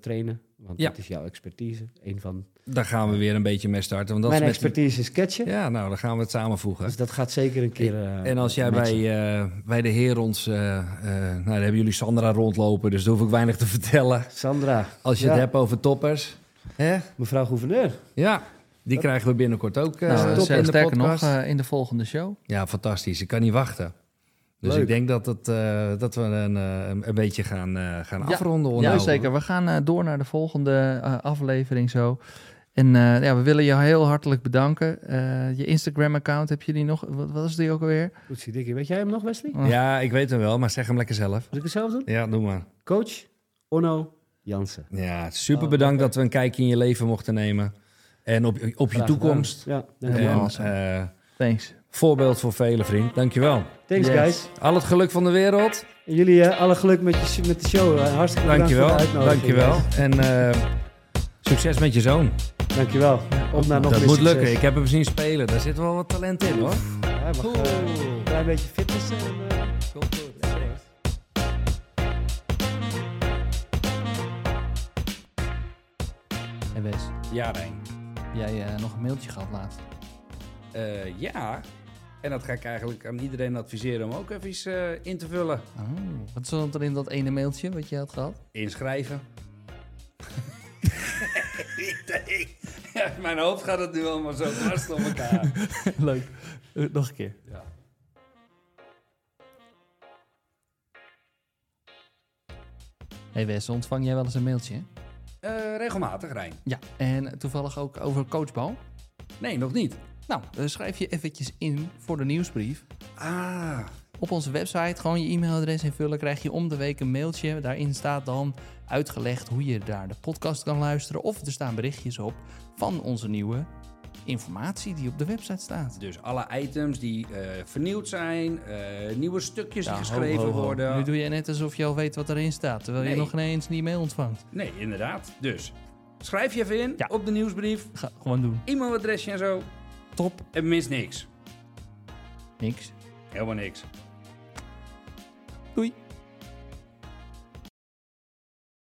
trainen. Want Ja. dat is jouw expertise. Een van Daar gaan we weer een beetje mee starten. Want dat mijn is met expertise is catchen. Ja, nou, dan gaan we het samenvoegen. Dus dat gaat zeker een keer. eh, En als jij matchen. bij, eh, bij de Herons, eh eh nou, daar hebben jullie Sandra rondlopen, dus daar hoef ik weinig te vertellen. Sandra, Als je Ja. het hebt over toppers, hè? mevrouw gouverneur. Ja, die krijgen we binnenkort ook eh, nou, top ster- in de sterker nog, podcast. eh, in de volgende show. ja, fantastisch. Ik kan niet wachten. Dus Leuk. ik denk dat, het, eh, dat we een, eh, een, beetje gaan, eh, gaan Ja. afronden. Ja, Onno. zeker. We gaan eh, door naar de volgende eh, aflevering zo. En eh, ja, we willen je heel hartelijk bedanken. Eh, je Instagram-account, heb je die nog? Wat, wat is die ook alweer? Goed, Dikkie. Weet jij hem nog, Wesley? Oh. Ja, ik weet hem wel, maar zeg hem lekker zelf. Moet ik het zelf doen? Ja, doe maar. Coach Onno Jansen. Ja, super Oh, bedankt oké. dat we een kijkje in je leven mochten nemen. En op, op je Graag toekomst. gedaan. Ja, dankjewel. awesome. eh, Thanks. voorbeeld voor vele vriend. Dankjewel. Thanks, Yes. guys. Al het geluk van de wereld. En jullie eh, alle geluk met, je, met de show. Hartstikke bedankt Dankjewel. voor de uitnodiging. Dankjewel. En eh, succes met je zoon. Dankjewel. Op naar nog dat moet succes. lukken. Ik heb hem zien spelen. Daar zit wel wat talent in hoor. Ja, hij mag eh, een klein beetje fitness. En, eh, En Wes, Ja, Rijn. jij eh, nog een mailtje gehad laatst. Eh, ja. En dat ga ik eigenlijk aan iedereen adviseren om ook even eh, in te vullen. Oh, wat stond er in dat ene mailtje wat je had gehad? Inschrijven. ja, in mijn hoofd gaat het nu allemaal zo dwars door elkaar. Leuk. Eh, nog een keer. Ja. Hey Wes, ontvang jij wel eens een mailtje? Eh, regelmatig, Rijn. Ja. En toevallig ook over coachbal? Nee, nog niet. Nou, dan schrijf je eventjes in voor de nieuwsbrief. Ah, Op onze website gewoon je e-mailadres invullen, krijg je om de week een mailtje. Daarin staat dan uitgelegd hoe je daar de podcast kan luisteren. Of er staan berichtjes op van onze nieuwe informatie die op de website staat. dus alle items die eh, vernieuwd zijn, eh, nieuwe stukjes Ja, die geschreven ho, ho. worden. Nu doe je net alsof je al weet wat erin staat, terwijl je nog ineens die mail ontvangt. Nee, inderdaad. Dus schrijf je even in Ja. op de nieuwsbrief, Ga gewoon doen. e-mailadresje en zo. Top. En mis niks. Niks. Helemaal niks. Doei.